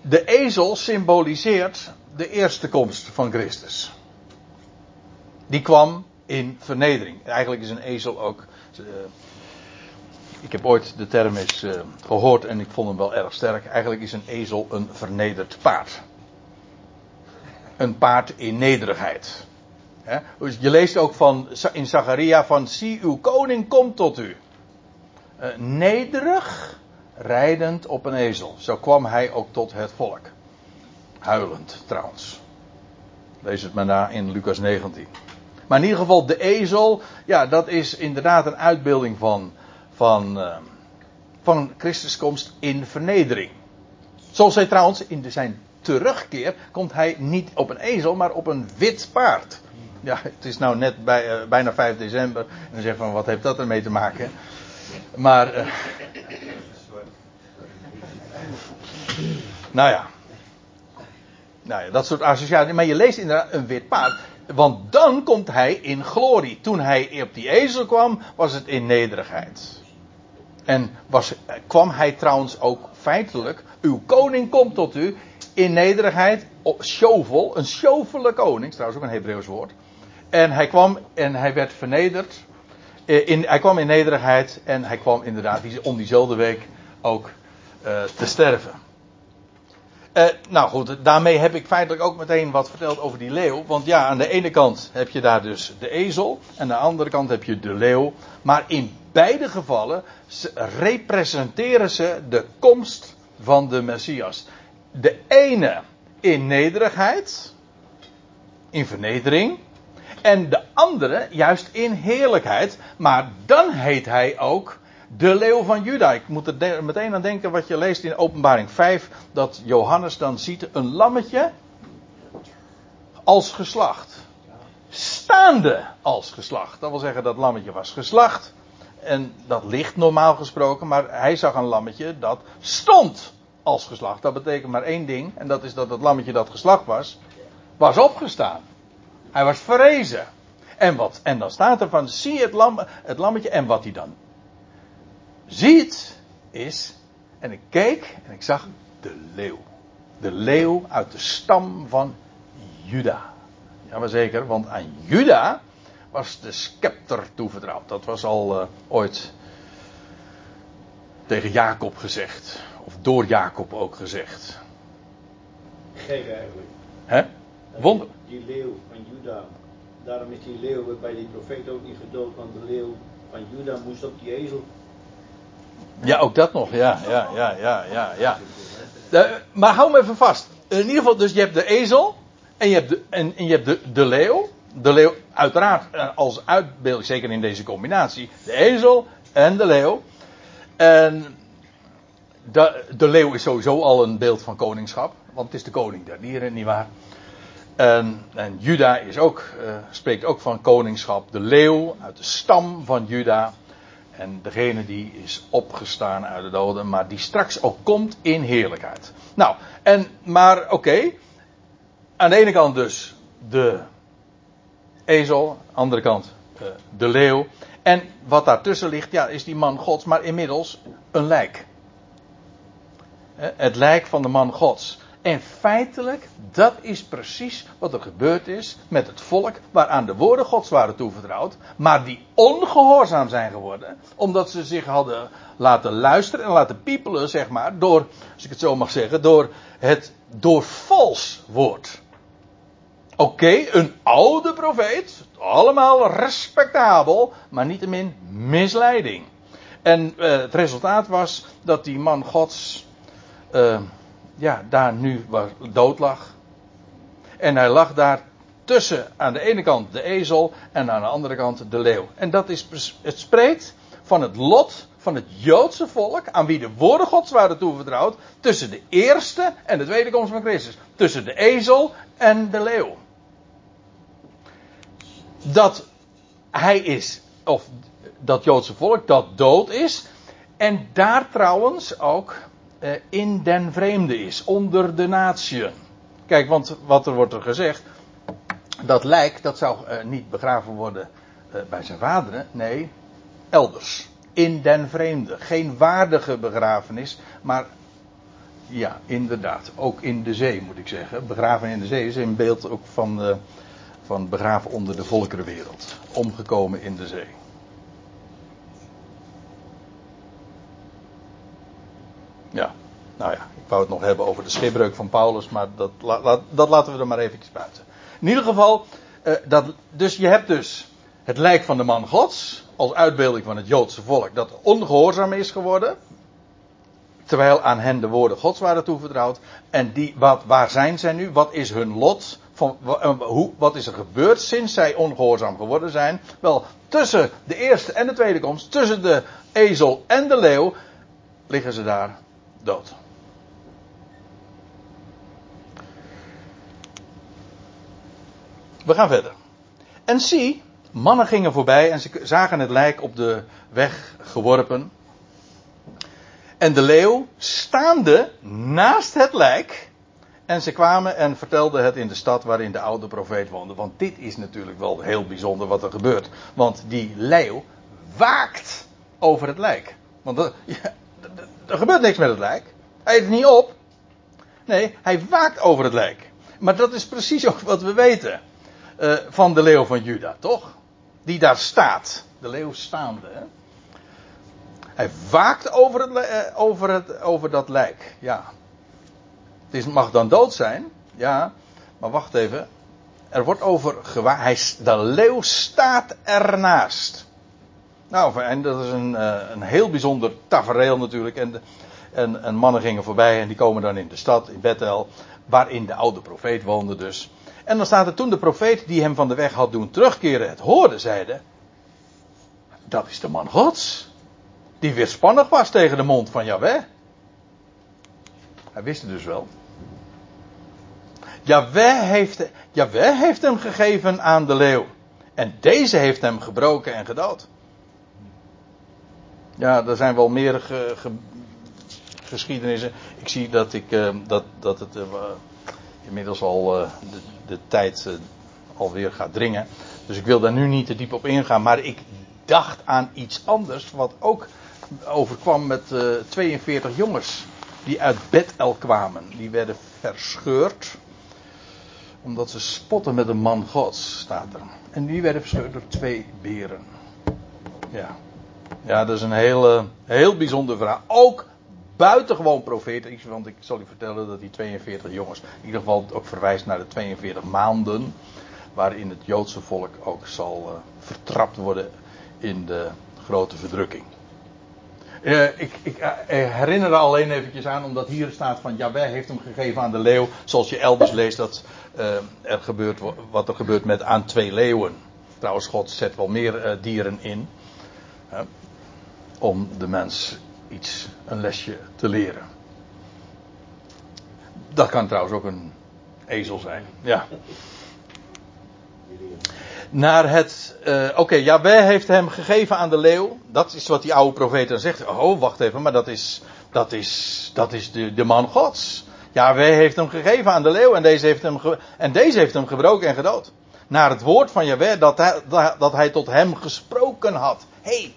De ezel symboliseert de eerste komst van Christus. Die kwam in vernedering. Eigenlijk is een ezel ook. Uh, ik heb ooit de term eens uh, gehoord en ik vond hem wel erg sterk. Eigenlijk is een ezel een vernederd paard. Een paard in nederigheid. Dus je leest ook van, in Zacharia van zie uw koning komt tot u. Uh, nederig, rijdend op een ezel. Zo kwam hij ook tot het volk. Huilend trouwens. Lees het maar na in Lucas 19. Maar in ieder geval de ezel, ja dat is inderdaad een uitbeelding van van, uh, van Christus komst in vernedering. Zoals hij trouwens in zijn terugkeer komt hij niet op een ezel, maar op een wit paard. Ja, het is nou net bij, uh, bijna 5 december. En dan zeg van wat heeft dat ermee te maken? Maar. Uh, nou ja. Nou ja, dat soort associaties. Maar je leest inderdaad een wit paard. Want dan komt hij in glorie. Toen hij op die ezel kwam, was het in nederigheid. En was, kwam hij trouwens ook feitelijk, uw koning komt tot u in nederigheid, shovel, een sjovele koning, trouwens ook een Hebreeuws woord. En hij kwam en hij werd vernederd. Eh, in, hij kwam in nederigheid en hij kwam inderdaad om diezelfde week ook uh, te sterven. Uh, nou goed, daarmee heb ik feitelijk ook meteen wat verteld over die leeuw. Want ja, aan de ene kant heb je daar dus de ezel. En aan de andere kant heb je de leeuw. Maar in beide gevallen representeren ze de komst van de Messias. De ene in nederigheid, in vernedering. En de andere juist in heerlijkheid. Maar dan heet hij ook de leeuw van Juda. Ik moet er meteen aan denken wat je leest in Openbaring 5. Dat Johannes dan ziet een lammetje als geslacht. Staande als geslacht. Dat wil zeggen dat lammetje was geslacht. En dat ligt normaal gesproken. Maar hij zag een lammetje dat stond als geslacht. Dat betekent maar één ding. En dat is dat het lammetje dat geslacht was. Was opgestaan. Hij was verrezen. En, wat, en dan staat er van, zie het, lam, het lammetje. En wat hij dan ziet is, en ik keek en ik zag de leeuw. De leeuw uit de stam van Juda. Ja, maar zeker, want aan Juda was de scepter toevertrouwd. Dat was al uh, ooit tegen Jacob gezegd. Of door Jacob ook gezegd. Gek eigenlijk. Hè? Wonder. Die leeuw van Juda. Daarom is die leeuw bij die profeet ook niet gedood. Want de leeuw van Juda moest op die ezel ja, ook dat nog. Ja, ja, ja, ja, ja. ja. De, maar hou me even vast. In ieder geval, dus je hebt de ezel. En je hebt de, en, en je hebt de, de leeuw. De leeuw, uiteraard, eh, als uitbeelding, zeker in deze combinatie. De ezel en de leeuw. En de, de leeuw is sowieso al een beeld van koningschap. Want het is de koning der dieren, nietwaar? En, en Juda is ook, uh, spreekt ook van koningschap. De leeuw uit de stam van Juda. En degene die is opgestaan uit de doden, maar die straks ook komt in heerlijkheid. Nou, en, maar oké. Aan de ene kant dus de ezel, aan de andere kant uh, de leeuw. En wat daartussen ligt, ja, is die man gods, maar inmiddels een lijk. Het lijk van de man gods. En feitelijk, dat is precies wat er gebeurd is met het volk waaraan de woorden Gods waren toevertrouwd, maar die ongehoorzaam zijn geworden, omdat ze zich hadden laten luisteren en laten piepelen, zeg maar, door, als ik het zo mag zeggen, door het door vals woord. Oké, een oude profeet, allemaal respectabel, maar niettemin misleiding. En uh, het resultaat was dat die man Gods. Uh, ja, daar nu waar dood lag. En hij lag daar tussen aan de ene kant de ezel en aan de andere kant de leeuw. En dat is, het spreekt van het lot van het Joodse volk, aan wie de woorden Gods waren toevertrouwd, tussen de eerste en de tweede komst van Christus. Tussen de ezel en de leeuw. Dat hij is, of dat Joodse volk, dat dood is. En daar trouwens ook in den vreemde is, onder de natieën. Kijk, want wat er wordt er gezegd, dat lijk, dat zou uh, niet begraven worden uh, bij zijn vaderen, nee, elders. In den vreemde. Geen waardige begrafenis, maar ja, inderdaad, ook in de zee moet ik zeggen. Begraven in de zee is een beeld ook van, van begraven onder de volkerenwereld. Omgekomen in de zee. Ja, nou ja, ik wou het nog hebben over de schipbreuk van Paulus, maar dat, dat laten we er maar eventjes buiten. In ieder geval, uh, dat, dus je hebt dus het lijk van de man Gods, als uitbeelding van het Joodse volk, dat ongehoorzaam is geworden. Terwijl aan hen de woorden Gods waren toevertrouwd. En die, wat, waar zijn zij nu? Wat is hun lot? Eh, hoe, wat is er gebeurd sinds zij ongehoorzaam geworden zijn? Wel, tussen de eerste en de tweede komst, tussen de ezel en de leeuw, liggen ze daar dood. We gaan verder. En zie, mannen gingen voorbij en ze zagen het lijk op de weg geworpen. En de leeuw staande naast het lijk. En ze kwamen en vertelden het in de stad waarin de oude profeet woonde. Want dit is natuurlijk wel heel bijzonder wat er gebeurt. Want die leeuw waakt over het lijk. Want er gebeurt niks met het lijk. Hij eet niet op. Nee, hij waakt over het lijk. Maar dat is precies ook wat we weten. uh, van de leeuw van Juda, toch? Die daar staat. De leeuw staande. Hè? Hij waakt over, het, uh, over, het, over dat lijk. Ja. Het is, mag dan dood zijn. Ja. Maar wacht even. Er wordt over gewaakt. De leeuw staat ernaast. Nou, en dat is een, uh, een heel bijzonder tafereel natuurlijk. En, en, en, mannen gingen voorbij en die komen dan in de stad, in Bethel, waarin de oude profeet woonde dus. En dan staat er toen de profeet die hem van de weg had doen terugkeren het hoorde, zeide, dat is de man gods. Die weerspannig was tegen de mond van Jahweh. Hij wist het dus wel. Jahweh heeft, heeft hem gegeven aan de leeuw. En deze heeft hem gebroken en gedood. Ja, er zijn wel meer ge, ge, geschiedenissen. Ik zie dat, ik, uh, dat, dat het uh, inmiddels al de, de, tijd alweer gaat dringen. Dus ik wil daar nu niet te diep op ingaan. Maar ik dacht aan iets anders. Wat ook overkwam met 42 jongens. Die uit Bethel kwamen. Die werden verscheurd. Omdat ze spotten met een man gods, staat er. En die werden verscheurd door twee beren. Ja. Ja, dat is een heel, heel bijzonder verhaal. Ook buitengewoon profetisch, want ik zal u vertellen dat die 42 jongens, in ieder geval ook verwijst naar de 42 maanden, waarin het Joodse volk ook zal uh, vertrapt worden in de grote verdrukking. Uh, ik, ik uh, herinner er alleen eventjes aan, omdat hier staat van Jaweh heeft hem gegeven aan de leeuw, zoals je elders leest dat er gebeurt wat er gebeurt met aan twee leeuwen. Trouwens, God zet wel meer dieren in om de mens iets, een lesje te leren. Dat kan trouwens ook een ezel zijn. Ja. Naar het. Uh, Oké, okay, heeft hem gegeven aan de leeuw. Dat is wat die oude profeet dan zegt. Oh, wacht even, maar dat is. Dat is, dat is de, de man Gods. Jabé heeft hem gegeven aan de leeuw en deze heeft hem, en deze heeft hem gebroken en gedood. Naar het woord van Jabé dat hij, dat hij tot hem gesproken had. hey,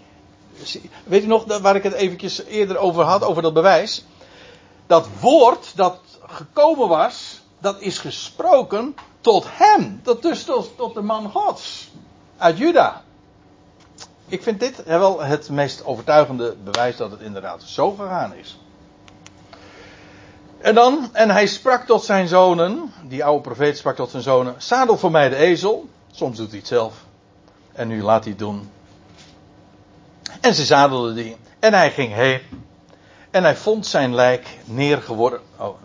Weet u nog waar ik het eventjes eerder over had, over dat bewijs? Dat woord dat gekomen was, dat is gesproken tot hem. Dat dus tot, tot de man gods. Uit Juda. Ik vind dit wel het meest overtuigende bewijs dat het inderdaad zo gegaan is. En dan, en hij sprak tot zijn zonen, die oude profeet sprak tot zijn zonen, zadel voor mij de ezel. Soms doet hij het zelf. En nu laat hij het doen. En ze zadelden die. En hij ging heen. En hij vond zijn lijk neergeworpen, oh,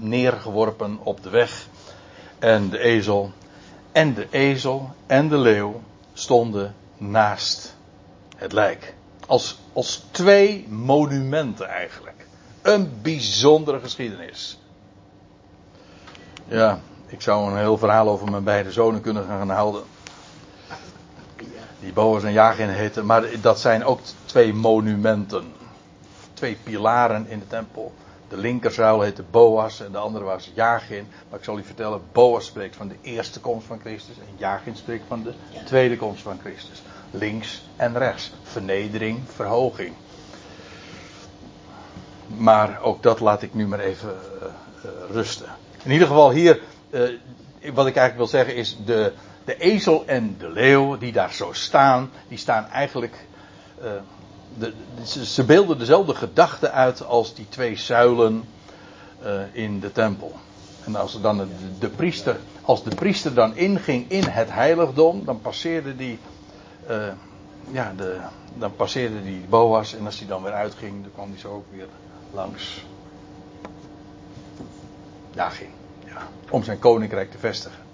neergeworpen op de weg. En de ezel. En de ezel en de leeuw stonden naast het lijk. Als, als twee monumenten eigenlijk. Een bijzondere geschiedenis. Ja, ik zou een heel verhaal over mijn beide zonen kunnen gaan houden die Boas en Jagin heten, maar dat zijn ook twee monumenten. Twee pilaren in de tempel. De linkerzuil heette Boas en de andere was Jagin. Maar ik zal u vertellen, Boas spreekt van de eerste komst van Christus en Jagin spreekt van de tweede komst van Christus. Links en rechts. Vernedering, verhoging. Maar ook dat laat ik nu maar even uh, uh, rusten. In ieder geval hier, uh, wat ik eigenlijk wil zeggen is de, de ezel en de leeuw die daar zo staan, die staan eigenlijk. Uh, de, ze, beelden dezelfde gedachte uit als die twee zuilen uh, in de tempel. En als dan de, priester, als de priester dan inging in het heiligdom, dan passeerde die, uh, ja, de, dan passeerde die Boas en als hij dan weer uitging, dan kwam hij zo ook weer langs. Ja, ging. Ja, om zijn koninkrijk te vestigen.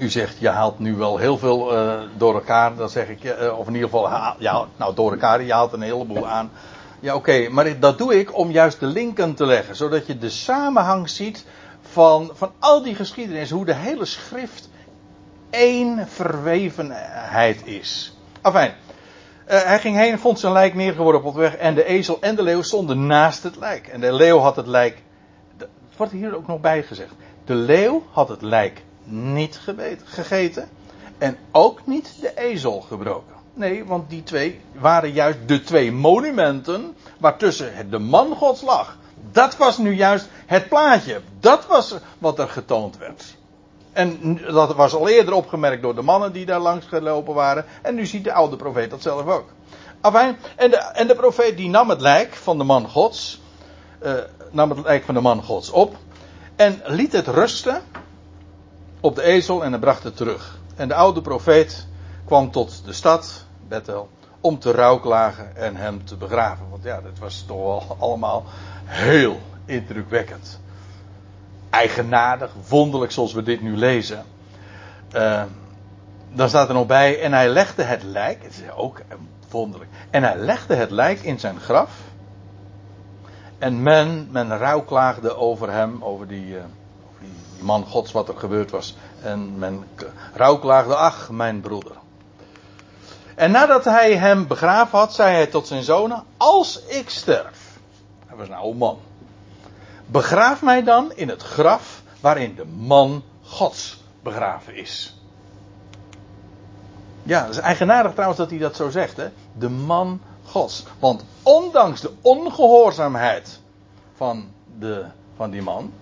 U zegt, je haalt nu wel heel veel uh, door elkaar. Dan zeg ik, uh, of in ieder geval, ja, nou door elkaar, je haalt een heleboel aan. Ja, oké, maar dat doe ik om juist de linken te leggen. Zodat je de samenhang ziet van, van al die geschiedenis. Hoe de hele schrift één verwevenheid is. Afijn. Uh, hij ging heen, vond zijn lijk neergeworpen op weg. En de ezel en de leeuw stonden naast het lijk. En de leeuw had het lijk. Het wordt hier ook nog bij gezegd. De leeuw had het lijk niet gegeten. En ook niet de ezel gebroken. Nee, want die twee waren juist de twee monumenten waartussen de man gods lag. Dat was nu juist het plaatje. Dat was wat er getoond werd. En dat was al eerder opgemerkt door de mannen die daar langs gelopen waren. En nu ziet de oude profeet dat zelf ook. En de, en de profeet die nam het lijk van de man gods. Uh, nam het lijk van de man gods op. En liet het rusten op de ezel en hij bracht het terug. En de oude profeet kwam tot de stad, Bethel, om te rouwklagen en hem te begraven. Want ja, dat was toch wel allemaal heel indrukwekkend. Eigenaardig, wonderlijk zoals we dit nu lezen. Uh, dan staat er nog bij, en hij legde het lijk, het is ook wonderlijk, en hij legde het lijk in zijn graf. En men, men rouwklaagde over hem, over die, over man gods, wat er gebeurd was. En men rouwklaagde, ach, mijn broeder. En nadat hij hem begraven had, zei hij tot zijn zonen: Als ik sterf. Hij was een oude man. Begraaf mij dan in het graf waarin de man Gods begraven is. Ja, dat is eigenaardig trouwens dat hij dat zo zegt, hè? De man Gods. Want ondanks de ongehoorzaamheid van, de, van die man.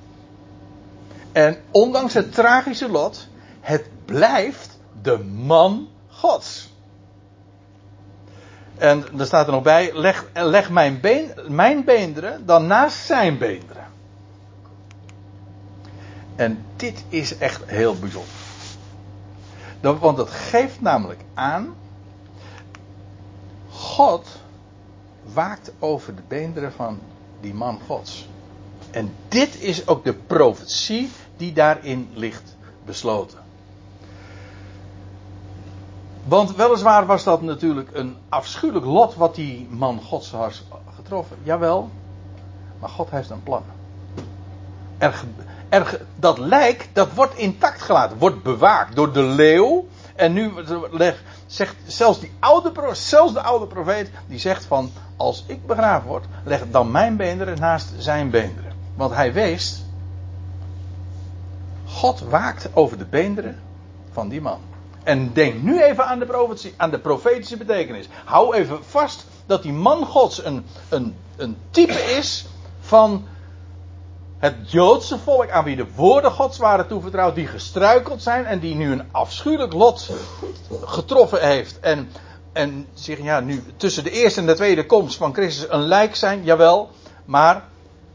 En ondanks het tragische lot. Het blijft de man Gods. En er staat er nog bij: leg, leg mijn, been, mijn beenderen dan naast zijn beenderen. En dit is echt heel bijzonder. Want het geeft namelijk aan. God waakt over de beenderen van die man Gods. En dit is ook de profetie die daarin ligt besloten. Want weliswaar was dat natuurlijk een afschuwelijk lot wat die man Gods had getroffen. Jawel, maar God heeft een plan. Dat lijk, dat wordt intact gelaten, wordt bewaakt door de leeuw. En nu zegt zelfs, die oude, zelfs de oude profeet, die zegt van, als ik begraven word, leg dan mijn beenderen naast zijn beenderen. Want hij wees, God waakt over de beenderen van die man. En denk nu even aan de, aan de profetische betekenis. Hou even vast dat die man Gods een, een, een type is van het Joodse volk aan wie de woorden Gods waren toevertrouwd, die gestruikeld zijn en die nu een afschuwelijk lot getroffen heeft. En, en zich ja, nu tussen de eerste en de tweede komst van Christus een lijk zijn, jawel. Maar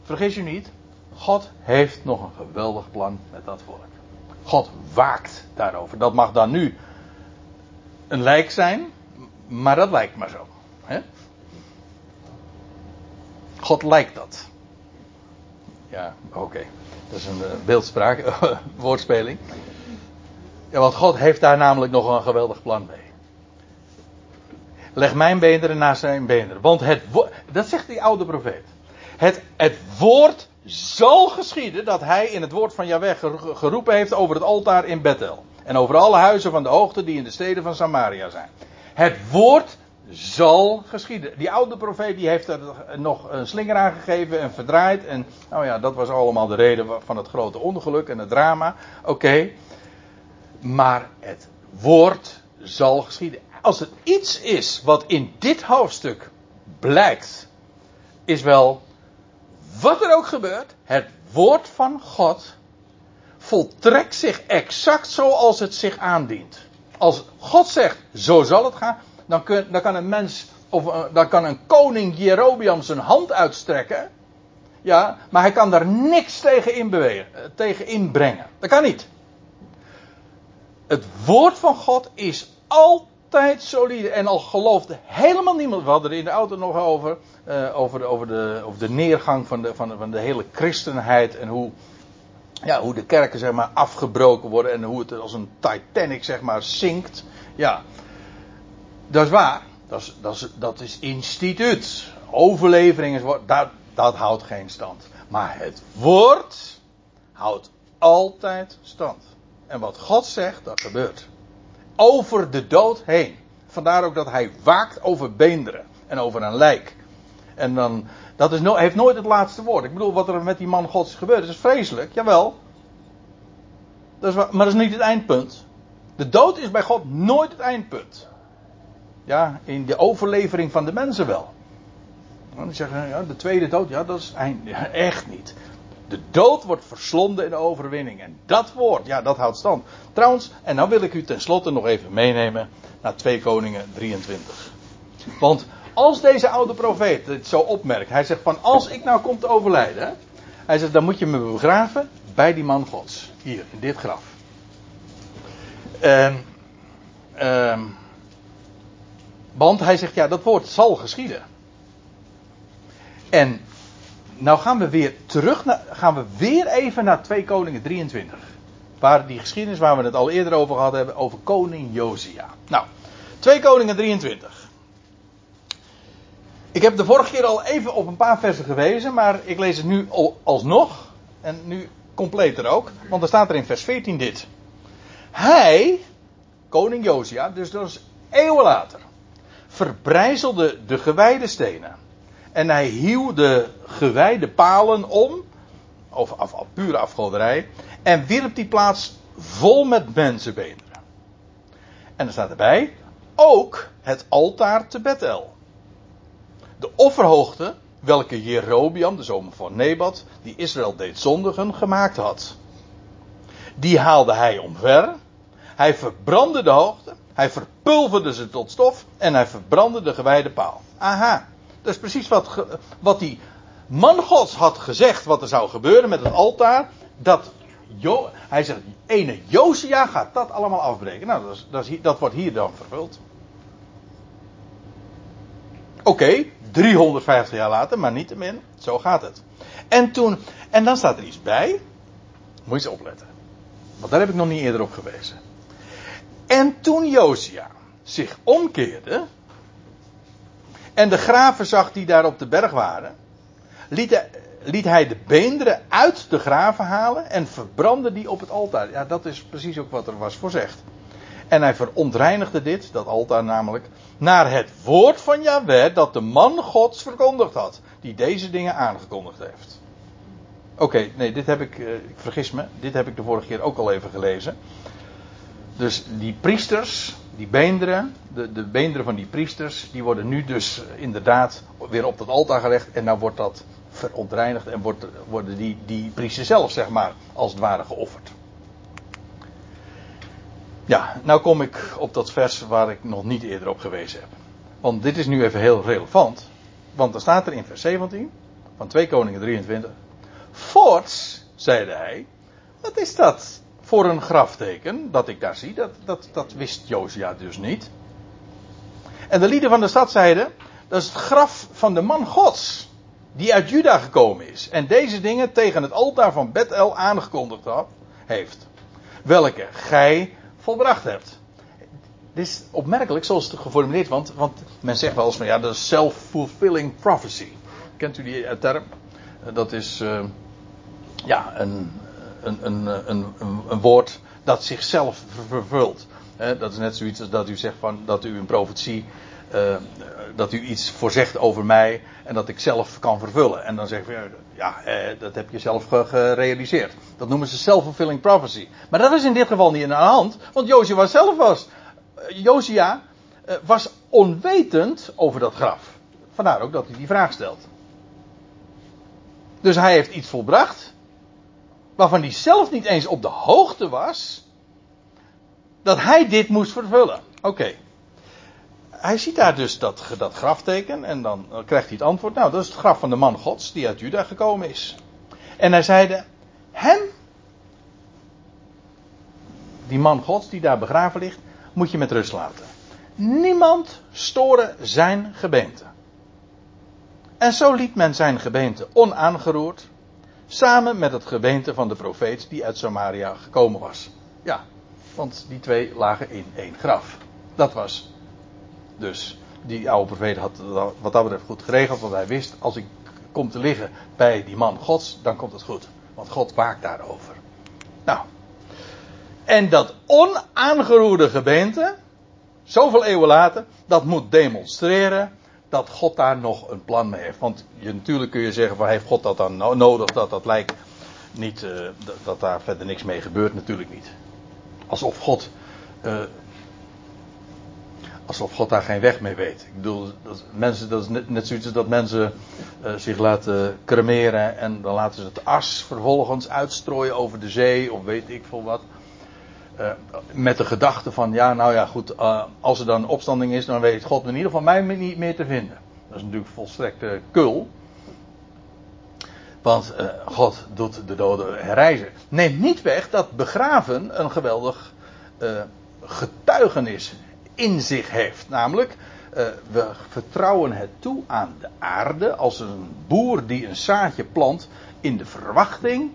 vergis u niet, God heeft nog een geweldig plan met dat volk. God waakt daarover. Dat mag dan nu een lijk zijn, maar dat lijkt maar zo. Hè? God lijkt dat. Ja, oké. Dat is een uh, beeldspraak, woordspeling. Ja, want God heeft daar namelijk nog een geweldig plan mee. Leg mijn beenderen naast zijn beenderen. Want het dat zegt die oude profeet. Het, het woord zal geschieden dat hij in het woord van Yahweh geroepen heeft over het altaar in Bethel. En over alle huizen van de hoogte die in de steden van Samaria zijn. Het woord zal geschieden. Die oude profeet die heeft er nog een slinger aan gegeven en verdraaid. En nou ja, dat was allemaal de reden van het grote ongeluk en het drama. Oké. Maar het woord zal geschieden. Als het iets is wat in dit hoofdstuk blijkt, is wel wat er ook gebeurt, het woord van God voltrekt zich exact zoals het zich aandient. Als God zegt, zo zal het gaan, dan, dan kan een mens, of uh, dan kan een koning Jerobiam zijn hand uitstrekken. Ja, maar hij kan daar niks tegen inbewegen, uh, tegen inbrengen. Dat kan niet. Het woord van God is altijd solide. En al geloofde helemaal niemand. We hadden er in de auto nog over. Uh, over, de, over, de, de neergang van de, van, van de hele christenheid. En hoe, ja, hoe de kerken zeg maar afgebroken worden. En hoe het als een Titanic zeg maar zinkt. Ja, dat is waar. Dat is, dat is, dat is instituut. Overlevering is, dat, dat houdt geen stand. Maar het woord houdt altijd stand. En wat God zegt, dat gebeurt. Over de dood heen. Vandaar ook dat hij waakt over beenderen en over een lijk. En dan, dat is no, heeft nooit het laatste woord. Ik bedoel, wat er met die man gods is gebeurd, is vreselijk, jawel. Dat is, maar dat is niet het eindpunt. De dood is bij God nooit het eindpunt. Ja, in de overlevering van de mensen wel. Dan zeggen ja, de tweede dood, ja, dat is eind, ja, echt niet. De dood wordt verslonden in overwinning. En dat woord, ja, dat houdt stand. Trouwens, en nou wil ik u tenslotte nog even meenemen naar 2 Koningen 23. Want als deze oude profeet het zo opmerkt, hij zegt van als ik nou kom te overlijden, hij zegt dan moet je me begraven bij die man Gods. Hier, in dit graf. En, ehm, want hij zegt ja, dat woord zal geschieden. En nou gaan we weer terug, naar, gaan we weer even naar 2 Koningen 23. Waar die geschiedenis waar we het al eerder over gehad hebben, over koning Josia. Nou, 2 Koningen 23. Ik heb de vorige keer al even op een paar versen gewezen, maar ik lees het nu alsnog. En nu completer ook, want er staat er in vers 14 dit. Hij, koning Josia, dus dat is eeuwen later, verbrijzelde de gewijde stenen. En hij hieuw de gewijde palen om, of af, pure afgoderij, en wierp die plaats vol met mensenbeenderen. En er staat erbij, ook het altaar te Bethel. De offerhoogte, welke Jerobiam, de zoon van Nebat, die Israël deed zondigen, gemaakt had. Die haalde hij omver. Hij verbrandde de hoogte. Hij verpulverde ze tot stof. En hij verbrandde de gewijde paal. Aha. Dat is precies wat, wat die man gods had gezegd wat er zou gebeuren met het altaar. Dat hij zegt, ene Josia gaat dat allemaal afbreken. Nou, dat, is, dat wordt hier dan vervuld. Oké, 350 jaar later, maar niet te min. Zo gaat het. En toen, en dan staat er iets bij. Moet je eens opletten. Want daar heb ik nog niet eerder op gewezen. En toen Josia zich omkeerde. En de graven zag die daar op de berg waren. Liet hij, liet hij de beenderen uit de graven halen. En verbrandde die op het altaar. Ja, dat is precies ook wat er was voorzegd. En hij verontreinigde dit, dat altaar namelijk, naar het woord van Yahweh dat de man Gods verkondigd had. Die deze dingen aangekondigd heeft. Oké, nee, dit heb ik, uh, ik vergis me, dit heb ik de vorige keer ook al even gelezen. Dus die priesters, die beenderen, de, de beenderen van die priesters, die worden nu dus inderdaad weer op dat altaar gelegd. En nou wordt dat verontreinigd en wordt, worden die, die priesters zelf, zeg maar, als het ware geofferd. Ja, nou kom ik op dat vers waar ik nog niet eerder op gewezen heb. Want dit is nu even heel relevant. Want er staat er in vers 17 van 2 Koningen 23. Voorts, zeide hij, wat is dat voor een grafteken dat ik daar zie? Dat, dat, dat wist Josia dus niet. En de lieden van de stad zeiden, dat is het graf van de man Gods, die uit Juda gekomen is. En deze dingen tegen het altaar van Bethel aangekondigd had, heeft. Welke gij volbracht hebt. Dit is opmerkelijk zoals het geformuleerd want, want men zegt wel eens van ja, dat is self-fulfilling prophecy. Kent u die term? Dat is uh, ja, een, een, een, een, een, woord dat zichzelf vervult. dat is net zoiets als dat u zegt van dat u een profetie, uh, dat u iets voorzegt over mij en dat ik zelf kan vervullen. En dan zeg je, ja, eh, dat heb je zelf gerealiseerd. Dat noemen ze self-fulfilling prophecy. Maar dat is in dit geval niet aan de hand, want Josia zelf was. Josia uh, was onwetend over dat graf. Vandaar ook dat hij die vraag stelt. Dus hij heeft iets volbracht, waarvan hij zelf niet eens op de hoogte was, dat hij dit moest vervullen. Oké hij ziet daar dus dat, dat grafteken en dan krijgt hij het antwoord. Nou, dat is het graf van de man Gods die uit Juda gekomen is. En hij zeide, hem, die man Gods die daar begraven ligt, moet je met rust laten. Niemand storen zijn gebeente. En zo liet men zijn gebeente onaangeroerd, samen met het gebeente van de profeet die uit Samaria gekomen was. Ja, want die twee lagen in één graf. Dat was dus die oude profeet had wat dat betreft goed geregeld, want hij wist, als ik kom te liggen bij die man Gods, dan komt het goed. Want God waakt daarover. Nou. En dat onaangeroerde gebeente, zoveel eeuwen later, dat moet demonstreren dat God daar nog een plan mee heeft. Want je, natuurlijk kun je zeggen, van, heeft God dat dan nodig, dat dat lijkt niet, uh, dat, daar verder niks mee gebeurt, natuurlijk niet. Alsof God uh, Alsof God daar geen weg mee weet. Ik bedoel, dat, mensen, dat is net, zoiets dat mensen uh, zich laten cremeren en dan laten ze het as vervolgens uitstrooien over de zee of weet ik veel wat. Uh, met de gedachte van, ja, nou ja, goed, uh, als er dan opstanding is, dan weet God in ieder geval mij niet meer te vinden. Dat is natuurlijk volstrekt kul. Want uh, God doet de doden herrijzen. Neemt niet weg dat begraven een geweldig getuigenis in zich heeft. Namelijk, we vertrouwen het toe aan de aarde als een boer die een zaadje plant in de verwachting.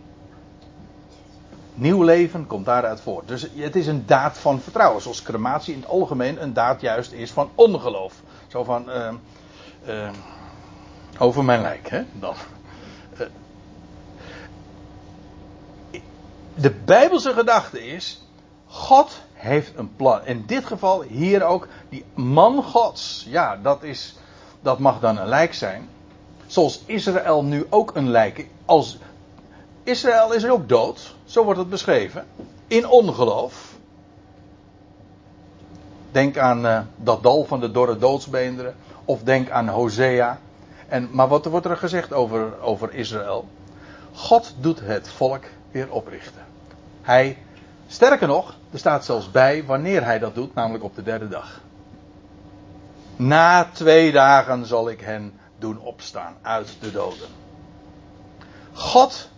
Nieuw leven komt daaruit voort. Dus het is een daad van vertrouwen. Zoals crematie in het algemeen een daad juist is van ongeloof. Zo van. over mijn lijk, hè? Dan. de Bijbelse gedachte is: God heeft een plan. In dit geval hier ook die man Gods. Ja, dat, is, dat mag dan een lijk zijn. Zoals Israël nu ook een lijk. Als Israël is ook dood, zo wordt het beschreven. In ongeloof. Denk aan uh, dat dal van de dorre doodsbeenderen. Of denk aan Hosea. En, maar wat wordt er gezegd over, over Israël? God doet het volk weer oprichten. Hij, sterker nog, er staat zelfs bij wanneer hij dat doet, namelijk op de derde dag. Na twee dagen zal ik hen doen opstaan uit de doden. God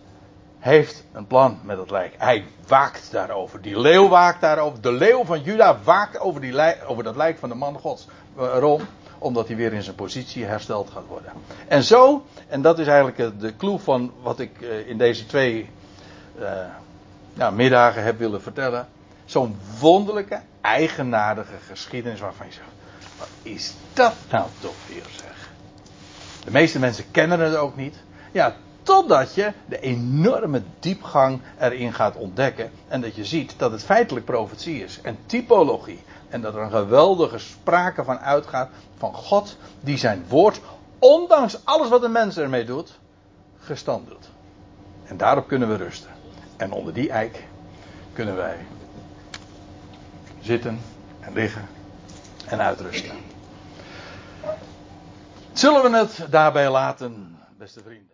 heeft een plan met het lijk. Hij waakt daarover. Die leeuw waakt daarover. De leeuw van Juda waakt over, die over dat lijk van de man Gods. Waarom? Omdat hij weer in zijn positie hersteld gaat worden. En zo, en dat is eigenlijk de clue van wat ik eh, in deze twee middagen heb willen vertellen. Zo'n wonderlijke, eigenaardige geschiedenis waarvan je zegt: wat is dat nou toch weer zeg? De meeste mensen kennen het ook niet. Ja, totdat je de enorme diepgang erin gaat ontdekken. En dat je ziet dat het feitelijk profetie is en typologie. En dat er een geweldige sprake van uitgaat van God die zijn woord, ondanks alles wat een mens ermee doet, gestand doet. En daarop kunnen we rusten. En onder die eik kunnen wij zitten en liggen en uitrusten. Zullen we het daarbij laten, beste vrienden?